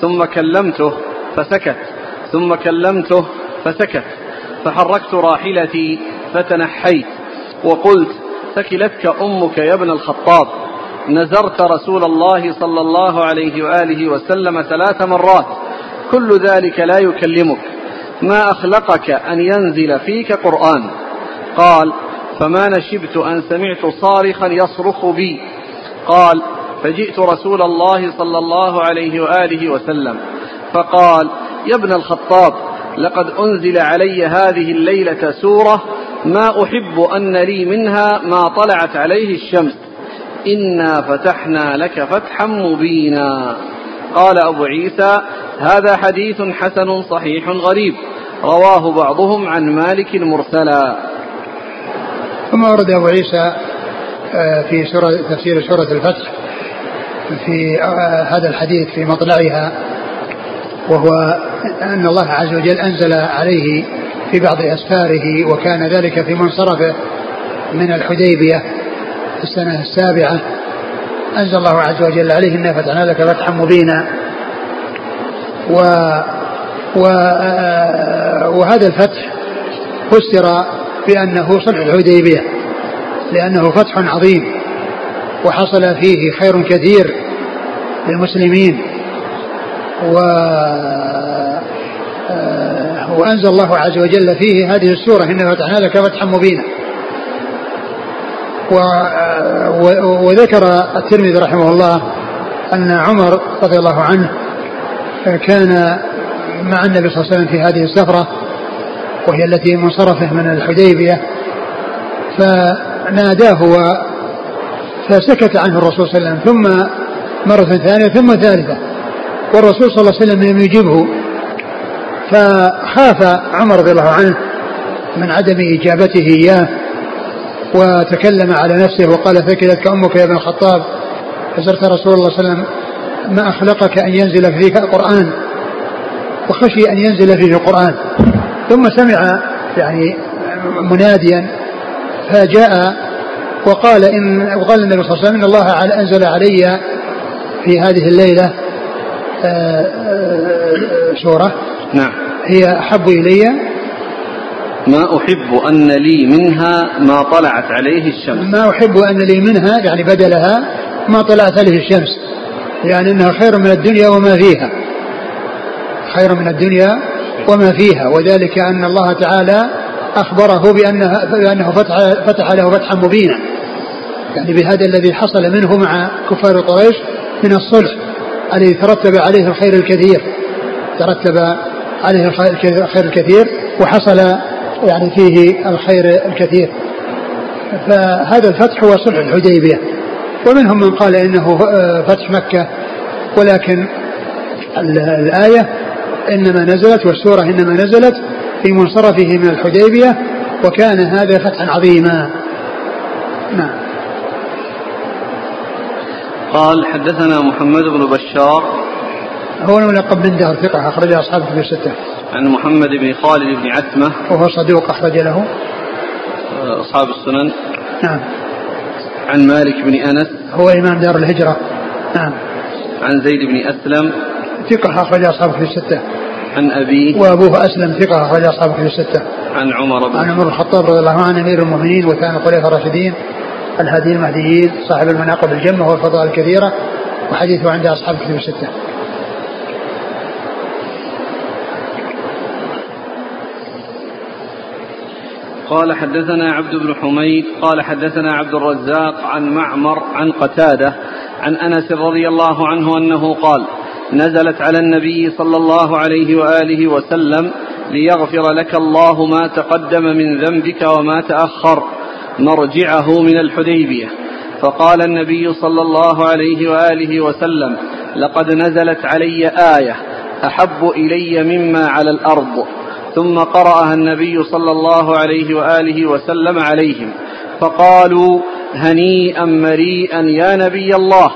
ثم كلمته فسكت. ثم كلمته فسكت. فحركت راحلتي فتنحيت. وقلت ثكلتك أمك يا ابن الخطاب. نزرت رسول الله صلى الله عليه وآله وسلم ثلاث مرات. كل ذلك لا يكلمك. ما أخلقك أن ينزل فيك قرآن؟ قال فما نشبت أن سمعت صارخا يصرخ بي. قال فجئت رسول الله صلى الله عليه وآله وسلم. فقال يا ابن الخطاب لقد أنزل علي هذه الليلة سورة ما أحب أن لي منها ما طلعت عليه الشمس. إنا فتحنا لك فتحا مبينا. قال أبو عيسى هذا حديث حسن صحيح غريب. رواه بعضهم عن مالك مرسلا ثم ورد أبو عيسى آه، في سورة تفسير سورة الفتح في آه، هذا الحديث في مطلعها وهو أن الله عز وجل أنزل عليه في بعض أسفاره وكان ذلك في منصرفه من الحديبية في السنة السابعة. أنزل الله عز وجل عليه إنا فتحنا لك فتحا مبينا. و, و وهذا الفتح فسر بأنه صلح الحديبية لأنه فتح عظيم وحصل فيه خير كثير للمسلمين و وأنزل الله عز وجل فيه هذه السورة إنا فتحنا لك فتحا مبينا. وذكر الترمذي رحمه الله أن عمر رضي الله عنه كان مع النبي صلى الله عليه وسلم في هذه السفرة وهي التي منصرفة من الحديبية. فناداه فسكت عنه الرسول صلى الله عليه وسلم ثم مرة ثانية ثم ثالثة. والرسول صلى الله عليه وسلم لم يجبه فخاف عمر رضي الله عنه من عدم إجابته إياه وتكلم على نفسه وقال ثكلتك أمك يا ابن الخطاب فزرت رسول الله صلى الله عليه وسلم ما أخلقك أن ينزل فيك القرآن وخشي أن ينزل فيه القرآن. ثم سمع يعني مناديا فجاء وقال إن وقال النبي صلى الله عليه وسلم إن الله أنزل علي في هذه الليلة آه، آه، سورة. نعم. هي أحب إلي. ما أحب أن لي منها ما طلعت عليه الشمس. ما أحب أن لي منها يعني بدلها ما طلعت عليه الشمس. يعني أنها خير من الدنيا وما فيها. خير من الدنيا وما فيها. وذلك أن الله تعالى أخبره بأنها بأنه فتح, فتح له فتحا مبينا. يعني بهذا الذي حصل منه مع كفار قريش من الصلح. الذي ترتب عليه الخير الكثير. ترتب عليه الخير الكثير وحصل يعني فيه الخير الكثير. فهذا الفتح هو صلح الحديبية. ومنهم من قال إنه فتح مكة. ولكن الآية إنما نزلت والسورة إنما نزلت في منصرفه من الحديبية وكان هذا فتحا عظيما. نعم. قال حدثنا محمد بن بشار. هو الملقب بن دهر ثقة أخرج أصحابه في الستة. عن محمد بن خالد بن عتمة. وهو صدوق أخرج له. أصحاب السنن. نعم. عن مالك بن أنس هو إمام دار الهجرة. نعم. عن زيد بن أسلم ثقة أخرج أصحابه في الستة. عن أبيه وأبوه أسلم ثقة أخرج أصحابه في الستة. عن عمر بن عن عمر الخطاب رضي الله عنه أمير المؤمنين وثاني الخلفاء الراشدين الهادي المهديين صاحب المناقب الجمة والفضائل الكثيرة وحديثه عند أصحاب كتب الستة. قال حدثنا عبد بن حميد قال حدثنا عبد الرزاق عن معمر عن قتادة عن أنس رضي الله عنه أنه قال نزلت على النبي صلى الله عليه وآله وسلم ليغفر لك الله ما تقدم من ذنبك وما تأخر مرجعه من الحديبية. فقال النبي صلى الله عليه وآله وسلم لقد نزلت علي آية أحب إلي مما على الأرض. ثم قرأها النبي صلى الله عليه وآله وسلم عليهم فقالوا هنيئا مريئا يا نبي الله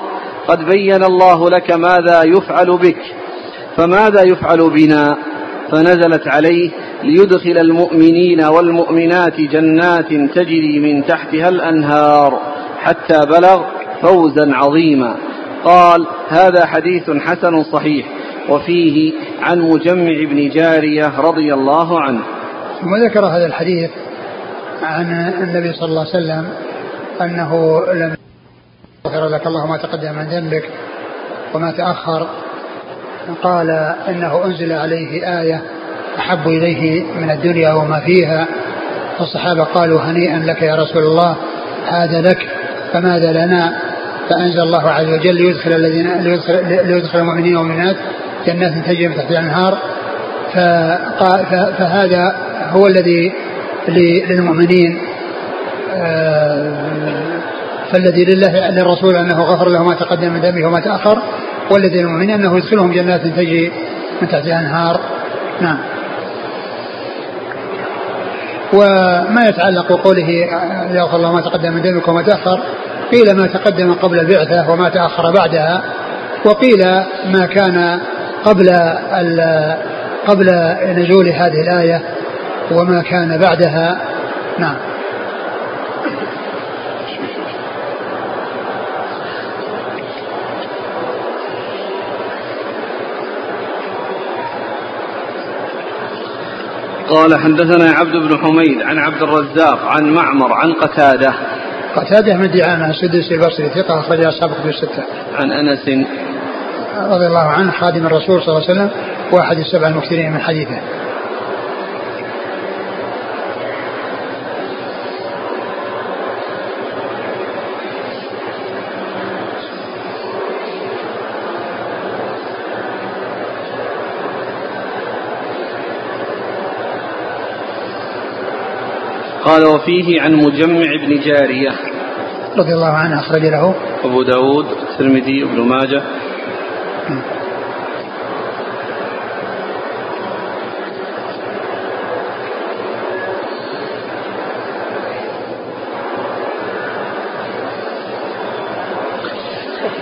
قد بين الله لك ماذا يفعل بك فماذا يفعل بنا؟ فنزلت عليه ليدخل المؤمنين والمؤمنات جنات تجري من تحتها الأنهار حتى بلغ فوزا عظيما. قال هذا حديث حسن صحيح. وفيه عن مجمع بن جارية رضي الله عنه. ثم ذكر هذا الحديث عن النبي صلى الله عليه وسلم أنه لم يغفر لك الله ما تقدم من ذنبك وما تأخر. قال إنه أنزل عليه آية أحب إليه من الدنيا وما فيها. فالصحابه قالوا هنيئا لك يا رسول الله هذا لك فماذا لنا؟ فأنزل الله عز وجل ليدخل الذين ليدخل, ليدخل المؤمنين والمؤمنات جنات تجري من تحتها الأنهار فهذا هو الذي للمؤمنين آه، فالذي لله للرسول أنه غفر له ما تقدم من ذنبه وما تأخر والذي للمؤمنين أنه يدخلهم جنات تجري من تحتها انهار نعم. وما يتعلق قوله يغفر الله ما تقدم من ذنبك وما تأخر قيل ما تقدم قبل البعثه وما تأخر بعدها وقيل ما كان قبل قبل نزول هذه الآية وما كان بعدها. نعم. قال حدثنا عبد بن حميد عن عبد الرزاق عن معمر عن قتادة. قتادة من دعامة السدوسي البصري ثقة اخرج أصحاب كتب الستة. عن أنس رضي الله عنه خادم الرسول صلى الله عليه وسلم واحد السبع المكثرين من حديثه. قال وفيه عن مجمع بن جارية. رضي الله عنه أخرج له. أبو داود الترمذي وابن ماجه.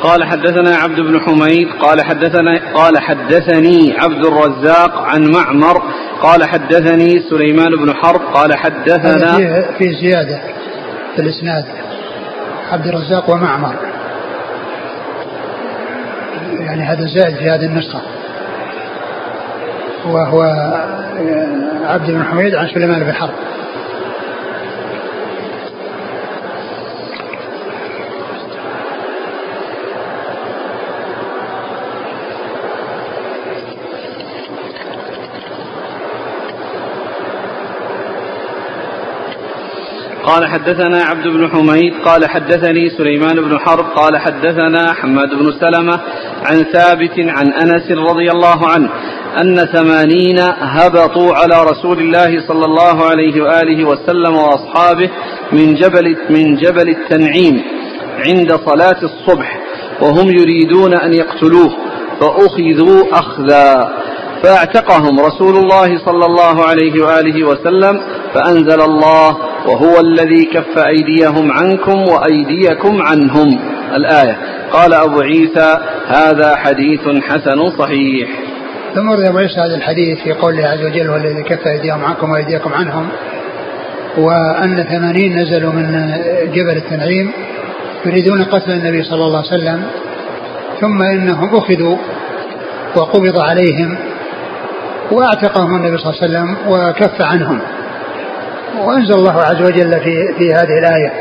قال حدثنا عبد بن حميد قال حدثنا قال حدثني عبد الرزاق عن معمر قال حدثني سليمان بن حرب قال حدثنا في زيادة في الإسناد عبد الرزاق ومعمر. يعني هذا زائد في هذه النسخة. وهو عبد بن حميد عن سليمان بن حرب. قال حدثنا عبد بن حميد قال حدثني سليمان بن حرب قال حدثنا حماد بن سلمة عن ثابت عن أنس رضي الله عنه أن ثمانين هبطوا على رسول الله صلى الله عليه وآله وسلم وأصحابه من جبل, من جبل التنعيم عند صلاة الصبح وهم يريدون أن يقتلوه فأخذوا أخذا فاعتقهم رسول الله صلى الله عليه وآله وسلم فأنزل الله وهو الذي كف أيديهم عنكم وأيديكم عنهم. الآية. قال أبو عيسى هذا حديث حسن صحيح. ثم ورد أبو عيسى هذا الحديث في قوله عز وجل هو الذي كف أيديهم عنكم وأيديكم عنهم. وأن ثمانين نزلوا من جبل التنعيم يريدون قتل النبي صلى الله عليه وسلم ثم إنهم أخذوا وقبض عليهم وأعتقهم النبي صلى الله عليه وسلم وكف عنهم. وأنزل الله عز وجل في في هذه الآية.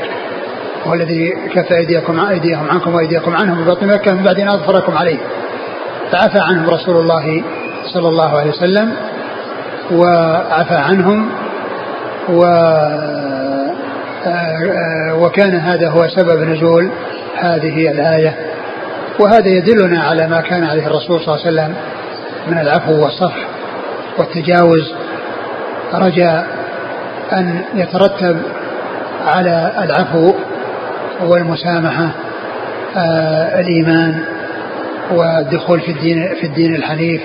هو الذي كف أيديكم أيديهم عنكم وأيديكم عنهم ببطن مكه من بعد أن أظفركم عليه. فعفى عنهم رسول الله صلى الله عليه وسلم وعفى عنهم و وكان هذا هو سبب نزول هذه الآية. وهذا يدلنا على ما كان عليه الرسول صلى الله عليه وسلم من العفو والصفح والتجاوز. رجاء أن يترتب على العفو والمسامحة آه الإيمان والدخول في الدين في الدين الحنيف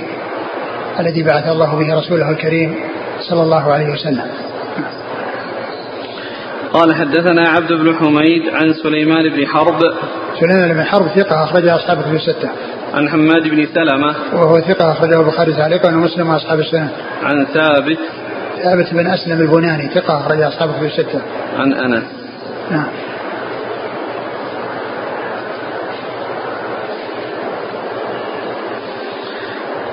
الذي بعث الله به رسوله الكريم صلى الله عليه وسلم قال حدثنا عبد بن حميد عن سليمان بن حرب سليمان بن حرب ثقة أخرجها أصحاب الكتب الستة. عن حماد بن سلمة وهو ثقة أخرجه البخاري تعليقا ومسلم وأصحاب السنة. عن ثابت ثابت بن أسلم البناني ثقة أخرج أصحاب الكتب الستة. عن أنس. نعم.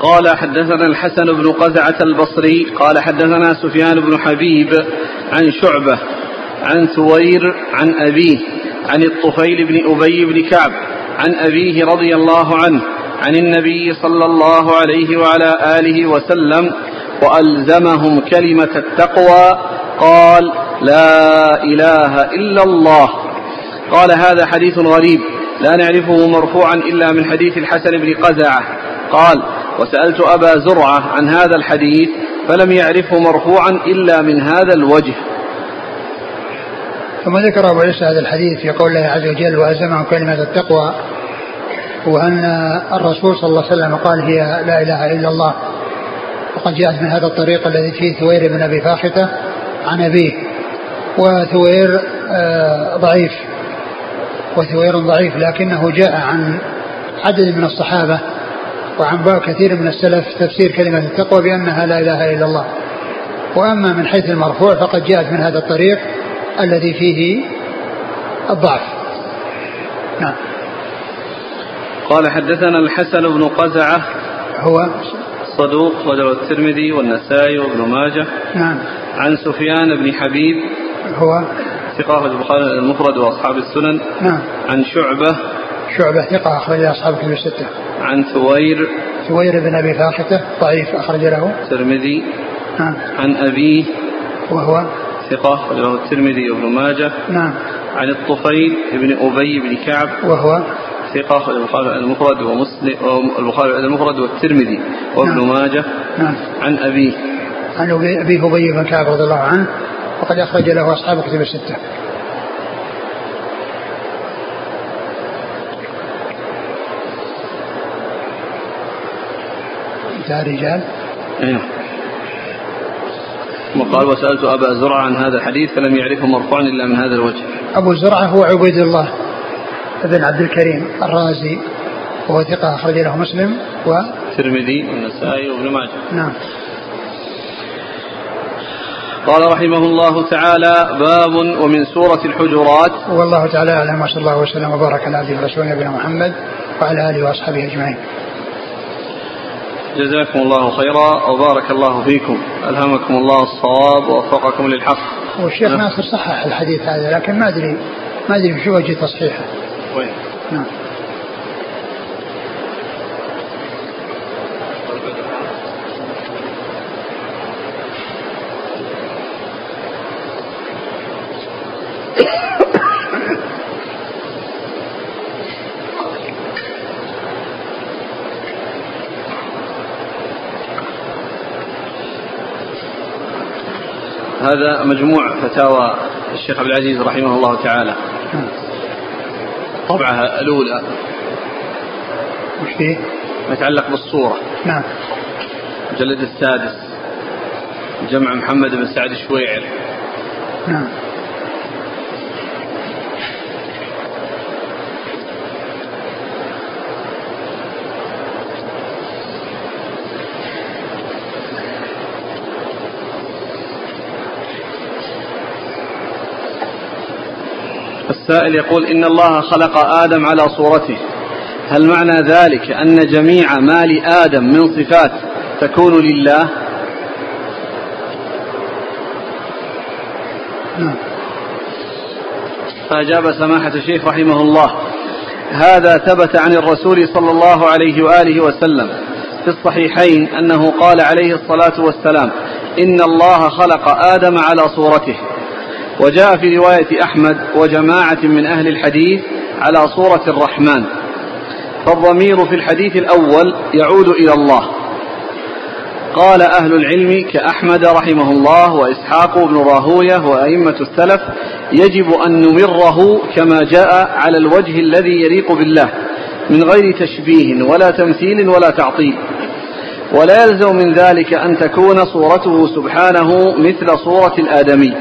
قال حدثنا الحسن بن قزعة البصري قال حدثنا سفيان بن حبيب عن شعبة عن ثوير عن أبيه عن الطفيل بن أبي بن كعب عن أبيه رضي الله عنه عن النبي صلى الله عليه وعلى آله وسلم وألزمهم كلمة التقوى قال لا إله إلا الله قال هذا حديث غريب لا نعرفه مرفوعا إلا من حديث الحسن بن قزعة قال وسألت أبا زرعة عن هذا الحديث فلم يعرفه مرفوعا إلا من هذا الوجه. ثم ذكر أبو عيسى هذا الحديث في قول الله عز وجل وألزمهم كلمة التقوى وأن الرسول صلى الله عليه وسلم قال هي لا إله إلا الله. وقد جاءت من هذا الطريق الذي فيه ثوير بن أبي فاخته عن أبيه وثوير آه، ضعيف وثوير ضعيف لكنه جاء عن عدد من الصحابة وعن كثير من السلف تفسير كلمة التقوى بأنها لا إله إلا الله. وأما من حيث المرفوع فقد جاءت من هذا الطريق الذي فيه الضعف. نعم. قال حدثنا الحسن بن قزعة هو صدوق وله الترمذي والنسائي وابن ماجه. نعم. عن سفيان بن حبيب هو ثقة البخاري المفرد وأصحاب السنن. نعم. عن شعبة شعبة ثقة أخرج أصحاب الكتب الستة. عن ثوير. ثوير بن أبي فاخته ضعيف أخرج له. الترمذي. نعم. عن أبيه. وهو؟ ثقة وله الترمذي وابن ماجه. نعم. عن الطفيل بن أبي بن كعب. وهو؟ ثقة البخاري المفرد ومسلم البخاري المفرد والترمذي وابن نعم. ماجه. نعم. عن أبيه. عن أبي أبي أبي بن كعب رضي الله عنه وقد أخرج له أصحاب الكتب الستة. انتهى الرجال أيوه وقال وسألت أبا زرع عن هذا الحديث فلم يعرفه مرفوعا إلا من هذا الوجه. أبو زرعة هو عبيد الله بن عبد الكريم الرازي وهو ثقة أخرج له مسلم و الترمذي والنسائي وابن ماجه. نعم. قال رحمه الله تعالى باب ومن سورة الحجرات. والله تعالى أعلم وصلى الله وسلم وبارك على عبده ورسوله نبينا محمد وعلى آله وأصحابه أجمعين. جزاكم الله خيرا وبارك الله فيكم. ألهمكم الله الصواب ووفقكم للحق. والشيخ نعم. ناصر صحح الحديث هذا لكن ما أدري ما أدري شو وجه تصحيحه. وين؟ نعم. هذا مجموع فتاوى الشيخ عبد العزيز رحمه الله تعالى. طبعها الأولى. وش فيه؟ ما يتعلق بالصورة. نعم. المجلد السادس. جمع محمد بن سعد الشويعر نعم. السائل يقول إن الله خلق آدم على صورته. هل معنى ذلك أن جميع ما لآدم من صفات تكون لله؟ فأجاب سماحة الشيخ رحمه الله هذا ثبت عن الرسول صلى الله عليه وآله وسلم في الصحيحين أنه قال عليه الصلاة والسلام إن الله خلق آدم على صورته. وجاء في رواية أحمد وجماعة من أهل الحديث على صورة الرحمن. فالضمير في الحديث الأول يعود إلى الله. قال أهل العلم كأحمد رحمه الله وإسحاق بن راهوية وأئمة السلف يجب أن نمره كما جاء على الوجه الذي يليق بالله من غير تشبيه ولا تمثيل ولا تعطيل. ولا يلزم من ذلك أن تكون صورته سبحانه مثل صورة الآدمي.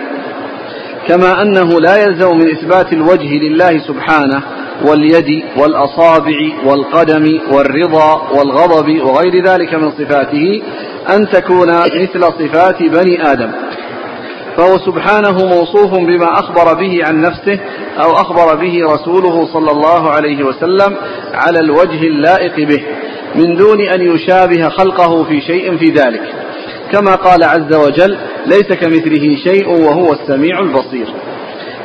كما أنه لا يلزم من إثبات الوجه لله سبحانه واليد والأصابع والقدم والرضا والغضب وغير ذلك من صفاته أن تكون مثل صفات بني آدم. فهو سبحانه موصوف بما أخبر به عن نفسه أو أخبر به رسوله صلى الله عليه وسلم على الوجه اللائق به من دون أن يشابه خلقه في شيء في ذلك. كما قال عز وجل ليس كمثله شيء وهو السميع البصير.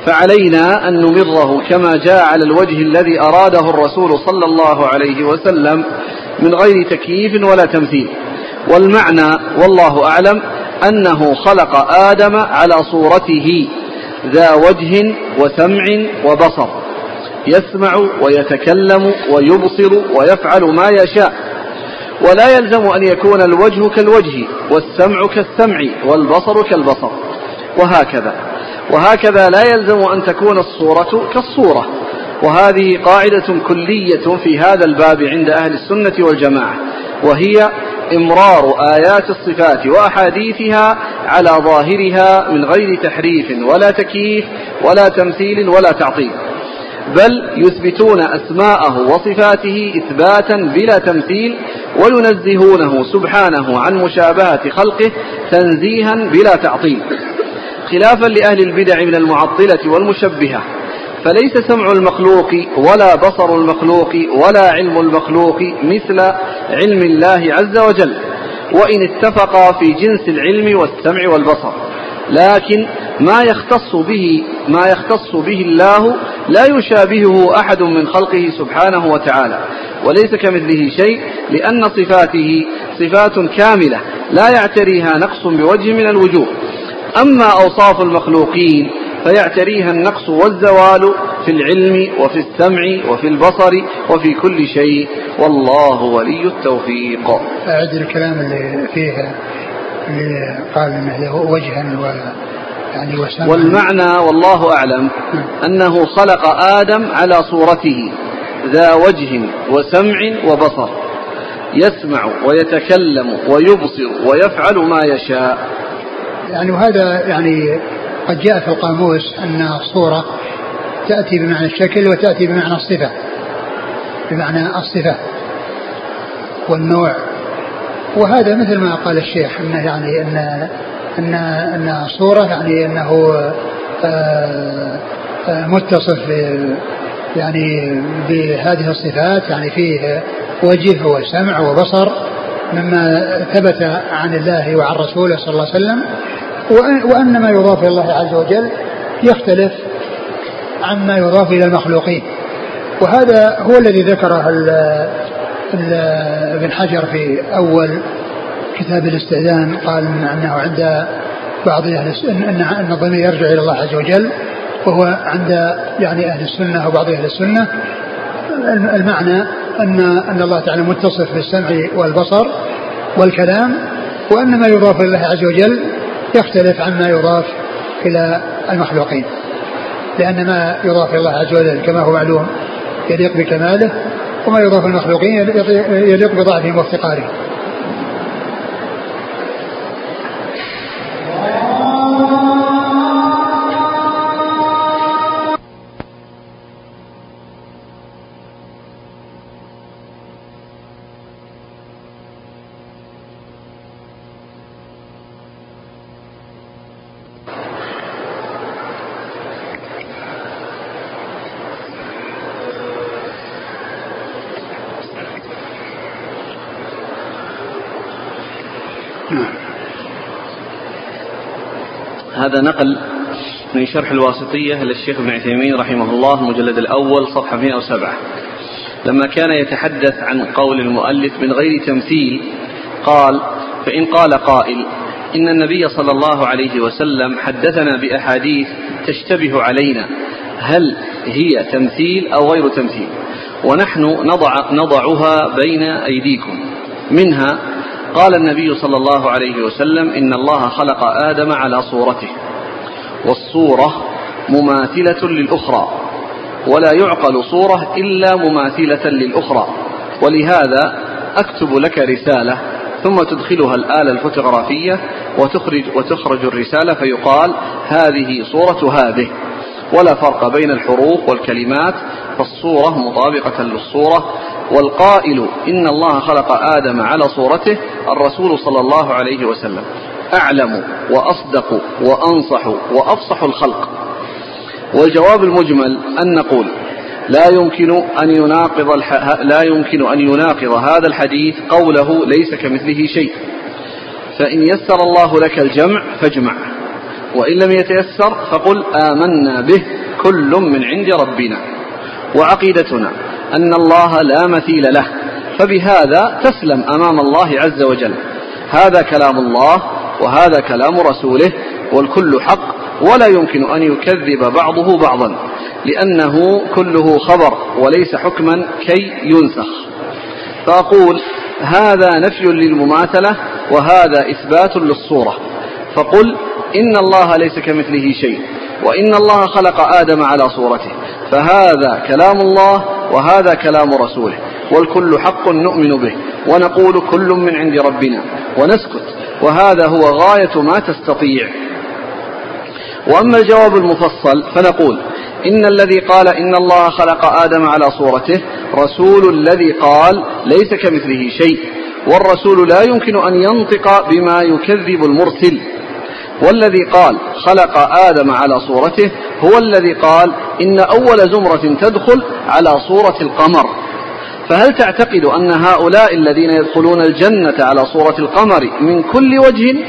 فعلينا أن نمره كما جاء على الوجه الذي أراده الرسول صلى الله عليه وسلم من غير تكييف ولا تمثيل. والمعنى والله أعلم أنه خلق آدم على صورته ذا وجه وسمع وبصر. يسمع ويتكلم ويبصر ويفعل ما يشاء. ولا يلزم أن يكون الوجه كالوجه والسمع كالسمع والبصر كالبصر. وهكذا. وهكذا لا يلزم أن تكون الصورة كالصورة. وهذه قاعدة كلية في هذا الباب عند أهل السنة والجماعة. وهي إمرار آيات الصفات وأحاديثها على ظاهرها من غير تحريف ولا تكييف ولا تمثيل ولا تعطيل. بل يثبتون أسماءه وصفاته إثباتا بلا تمثيل وينزهونه سبحانه عن مشابهة خلقه تنزيها بلا تعطيل. خلافا لأهل البدع من المعطلة والمشبهة فليس سمع المخلوق ولا بصر المخلوق ولا علم المخلوق مثل علم الله عز وجل وإن اتفقا في جنس العلم والسمع والبصر. لكن ما يختص به ما يختص به الله لا يشابهه أحد من خلقه سبحانه وتعالى وليس كمثله شيء لأن صفاته صفات كاملة لا يعتريها نقص بوجه من الوجوه. أما أوصاف المخلوقين فيعتريها النقص والزوال في العلم وفي السمع وفي البصر وفي كل شيء والله ولي التوفيق. أعد الكلام اللي فيه اللي قال انه له وجها و يعني وسمعا والمعنى والله أعلم نعم. أنه خلق آدم على صورته ذا وجه وسمع وبصر. يسمع ويتكلم ويبصر ويفعل ما يشاء. يعني وهذا يعني قد جاء في القاموس أن الصورة تأتي بمعنى الشكل وتأتي بمعنى الصفة بمعنى الصفة والنوع. وهذا مثل ما قال الشيخ إنه يعني ان ان إن الصورة يعني إنه آه، آه، متصف يعني بهذه الصفات يعني فيه وجه وسمع وبصر مما ثبت عن الله وعن رسوله صلى الله عليه وسلم. وأن ما يضاف إلى الله عز وجل يختلف عما يضاف إلى المخلوقين. وهذا هو الذي ذكره ابن حجر في أول كتاب الاستئذان قال أنه عند بعض أهل أن أن الضمير يرجع إلى الله عز وجل وهو عند يعني أهل السنة وبعض أهل السنة. المعنى أن أن الله تعالى متصف بالسمع والبصر والكلام وأن ما يضاف إلى الله عز وجل يختلف عما يضاف إلى المخلوقين. لأن ما يضاف إلى الله عز وجل كما هو معلوم يليق بكماله وما يضاف المخلوقين يليق بضعفهم وافتقارهم. هذا نقل من شرح الواسطية للشيخ ابن عثيمين رحمه الله المجلد الأول صفحة 107 لما كان يتحدث عن قول المؤلف من غير تمثيل قال فإن قال قائل إن النبي صلى الله عليه وسلم حدثنا بأحاديث تشتبه علينا هل هي تمثيل أو غير تمثيل؟ ونحن نضع نضعها بين أيديكم منها قال النبي صلى الله عليه وسلم إن الله خلق آدم على صورته والصورة مماثلة للأخرى ولا يعقل صورة إلا مماثلة للأخرى ولهذا أكتب لك رسالة ثم تدخلها الآلة الفوتوغرافية وتخرج وتخرج الرسالة فيقال هذه صورة هذه. ولا فرق بين الحروف والكلمات فالصورة مطابقة للصورة. والقائل إن الله خلق آدم على صورته الرسول صلى الله عليه وسلم. أعلم وأصدق وأنصح وأفصح الخلق. والجواب المجمل أن نقول لا يمكن أن يناقض. لا يمكن أن يناقض هذا الحديث قوله ليس كمثله شيء. فإن يسر الله لك الجمع فاجمع. وإن لم يتيسر فقل آمنا به كل من عند ربنا. وعقيدتنا أن الله لا مثيل له فبهذا تسلم أمام الله عز وجل. هذا كلام الله وهذا كلام رسوله والكل حق ولا يمكن أن يكذب بعضه بعضا لأنه كله خبر وليس حكما كي ينسخ. فأقول هذا نفي للمماثلة وهذا إثبات للصورة. فقل إن الله ليس كمثله شيء وإن الله خلق آدم على صورته فهذا كلام الله وهذا كلام رسوله والكل حق نؤمن به ونقول كل من عند ربنا ونسكت وهذا هو غاية ما تستطيع. وأما الجواب المفصل فنقول إن الذي قال إن الله خلق آدم على صورته رسول الذي قال ليس كمثله شيء والرسول لا يمكن أن ينطق بما يكذب المرسل. والذي قال خلق آدم على صورته هو الذي قال إن أول زمرة تدخل على صورة القمر. فهل تعتقد أن هؤلاء الذين يدخلون الجنة على صورة القمر من كل وجه؟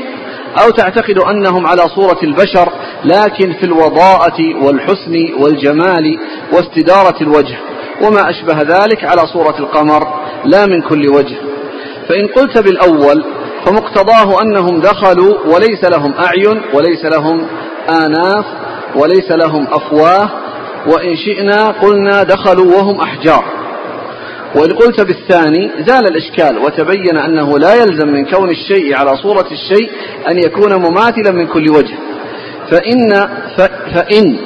أو تعتقد أنهم على صورة البشر لكن في الوضاءة والحسن والجمال واستدارة الوجه؟ وما أشبه ذلك على صورة القمر لا من كل وجه. فإن قلت بالأول فمقتضاه أنهم دخلوا وليس لهم أعين وليس لهم آناف وليس لهم أفواه وإن شئنا قلنا دخلوا وهم أحجار. وإن قلت بالثاني زال الإشكال وتبين أنه لا يلزم من كون الشيء على صورة الشيء أن يكون مماثلا من كل وجه. فإن فإن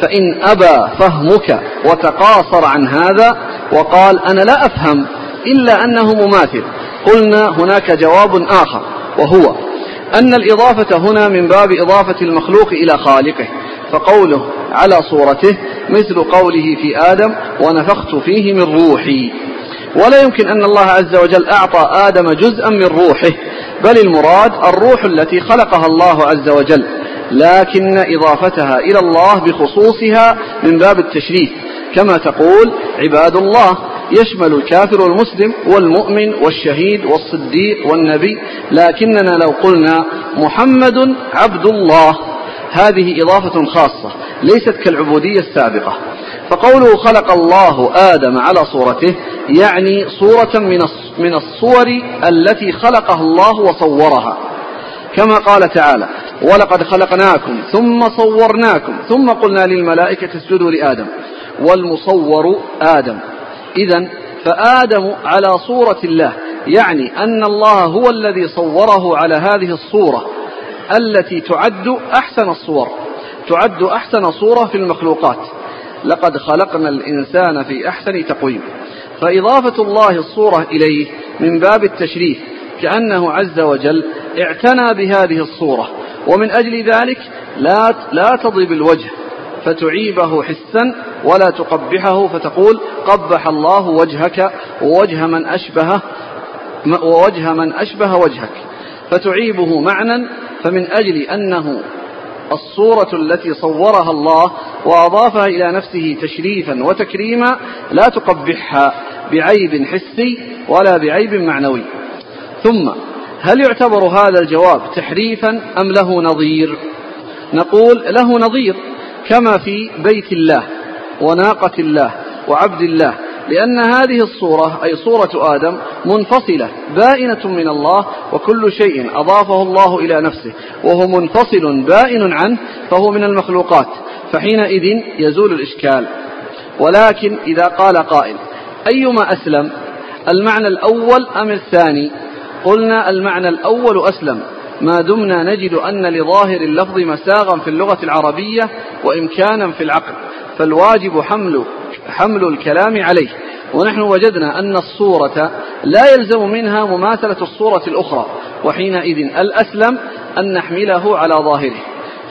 فإن أبى فهمك وتقاصر عن هذا وقال أنا لا أفهم إلا أنه مماثل. قلنا هناك جواب آخر وهو أن الإضافة هنا من باب إضافة المخلوق إلى خالقه فقوله على صورته مثل قوله في آدم ونفخت فيه من روحي ولا يمكن أن الله عز وجل أعطى آدم جزءا من روحه بل المراد الروح التي خلقها الله عز وجل لكن إضافتها إلى الله بخصوصها من باب التشريف كما تقول عباد الله يشمل الكافر والمسلم والمؤمن والشهيد والصديق والنبي لكننا لو قلنا محمد عبد الله هذه إضافة خاصة ليست كالعبودية السابقة. فقوله خلق الله آدم على صورته يعني صورة من الصور التي خلقها الله وصورها. كما قال تعالى ولقد خلقناكم ثم صورناكم ثم قلنا للملائكة اسجدوا لآدم والمصور آدم. إذا فآدم على صورة الله يعني أن الله هو الذي صوره على هذه الصورة التي تعد أحسن الصور تعد أحسن صورة في المخلوقات. لقد خلقنا الإنسان في أحسن تقويم. فإضافة الله الصورة إليه من باب التشريف كأنه عز وجل اعتنى بهذه الصورة ومن أجل ذلك لا لا تضرب الوجه. فتعيبه حسا ولا تقبحه فتقول قبح الله وجهك ووجه من أشبه ووجه من أشبه وجهك. فتعيبه معنى فمن أجل أنه الصورة التي صورها الله وأضافها إلى نفسه تشريفا وتكريما لا تقبحها بعيب حسي ولا بعيب معنوي. ثم هل يعتبر هذا الجواب تحريفا أم له نظير؟ نقول له نظير. كما في بيت الله وناقة الله وعبد الله لأن هذه الصورة أي صورة آدم منفصلة بائنة من الله وكل شيء أضافه الله إلى نفسه وهو منفصل بائن عنه فهو من المخلوقات فحينئذ يزول الإشكال. ولكن إذا قال قائل أيما أسلم المعنى الأول أم الثاني؟ قلنا المعنى الأول أسلم. ما دمنا نجد أن لظاهر اللفظ مساغا في اللغة العربية وإمكانا في العقل فالواجب حمل حمل الكلام عليه. ونحن وجدنا أن الصورة لا يلزم منها مماثلة الصورة الأخرى وحينئذ الأسلم أن نحمله على ظاهره.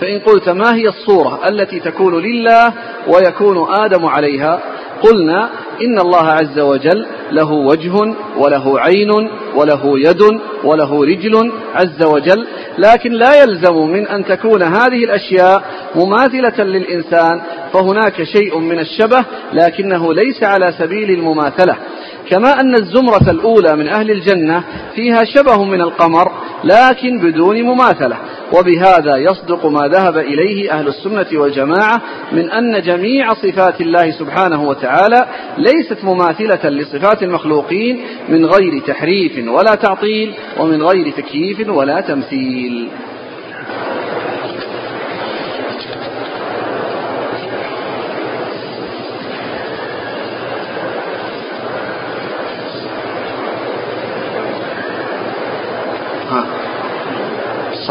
فإن قلت ما هي الصورة التي تكون لله ويكون آدم عليها قلنا إن الله عز وجل له وجه وله عين وله يد وله رجل عز وجل لكن لا يلزم من أن تكون هذه الأشياء مماثلة للإنسان فهناك شيء من الشبه لكنه ليس على سبيل المماثلة. كما أن الزمرة الأولى من أهل الجنة فيها شبه من القمر لكن بدون مماثلة. وبهذا يصدق ما ذهب إليه أهل السنة والجماعة من أن جميع صفات الله سبحانه وتعالى ليست مماثلة لصفات المخلوقين من غير تحريف ولا تعطيل ومن غير تكييف ولا تمثيل.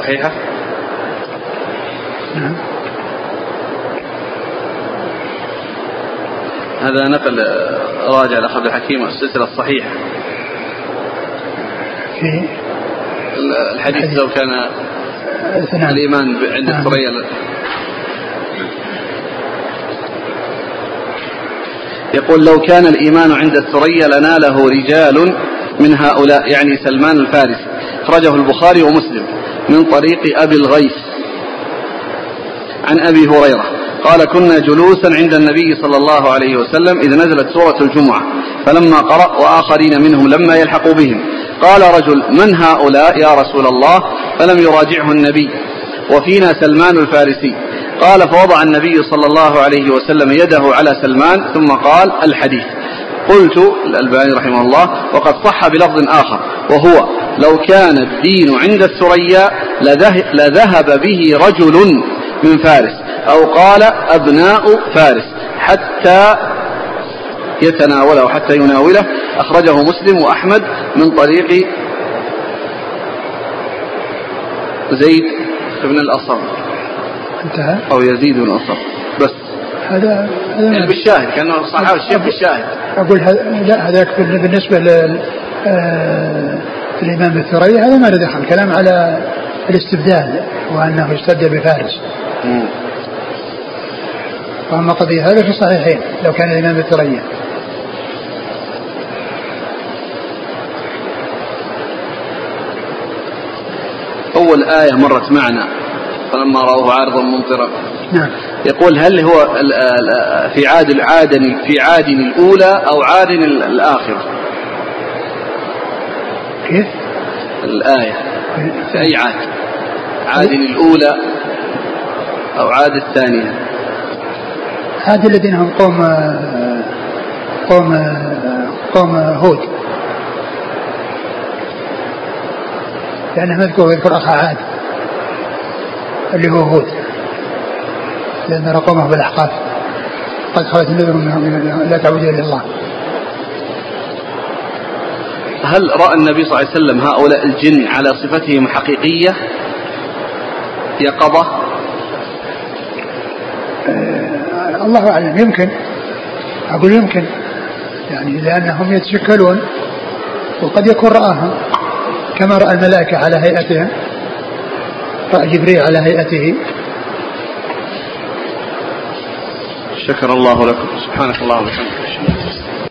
صحيحة؟ نعم. هذا نقل راجع عبد الحكيم السلسلة الصحيحة. في الحديث لو كان نعم. الإيمان عند نعم. الثريا يقول لو كان الإيمان عند الثريا لناله رجال من هؤلاء يعني سلمان الفارسي أخرجه البخاري ومسلم. من طريق أبي الغيث. عن أبي هريرة. قال كنا جلوسا عند النبي صلى الله عليه وسلم إذ نزلت سورة الجمعة. فلما قرأ وآخرين منهم لما يلحقوا بهم. قال رجل من هؤلاء يا رسول الله؟ فلم يراجعه النبي. وفينا سلمان الفارسي. قال فوضع النبي صلى الله عليه وسلم يده على سلمان ثم قال الحديث. قلت الألباني رحمه الله وقد صح بلفظ آخر وهو لو كان الدين عند الثريا لذهب به رجل من فارس أو قال أبناء فارس حتى يتناوله حتى يناوله. أخرجه مسلم وأحمد من طريق زيد بن الأصم. انتهى؟ أو يزيد بن الأصم. بس. هذا هذا يعني بالشاهد كأنه صحابه الشيخ بالشاهد. أقول لا هذاك بالنسبة لل آه، الامام الثري هذا ما له دخل كلام على الاستبدال وأنه اشتد بفارس. وأما قضية هذا في الصحيحين لو كان الإمام الثريا أول آية مرت معنا فلما رأوه عارضا ممطرا نعم. يقول هل هو في عاد العاد في عاد الأولى أو عاد الآخرة؟ كيف؟ الآية. في أي عاد؟ عاد الأولى أو عاد الثانية؟ عاد الذين هم قوم قوم قوم هود. لأنه مذكور يذكر أخا عاد اللي هو هود. لأن رقمه بالأحقاف. قد خلت النذر منهم لا تعبد إلا الله. هل رأى النبي صلى الله عليه وسلم هؤلاء الجن على صفتهم الحقيقية يقظة؟ آه الله أعلم. يمكن. أقول يمكن. يعني لأنهم يتشكلون وقد يكون رآهم. كما رأى الملائكة على هيئتهم. رأى جبريل على هيئته. شكر الله لكم. سبحانك اللهم وبحمدك.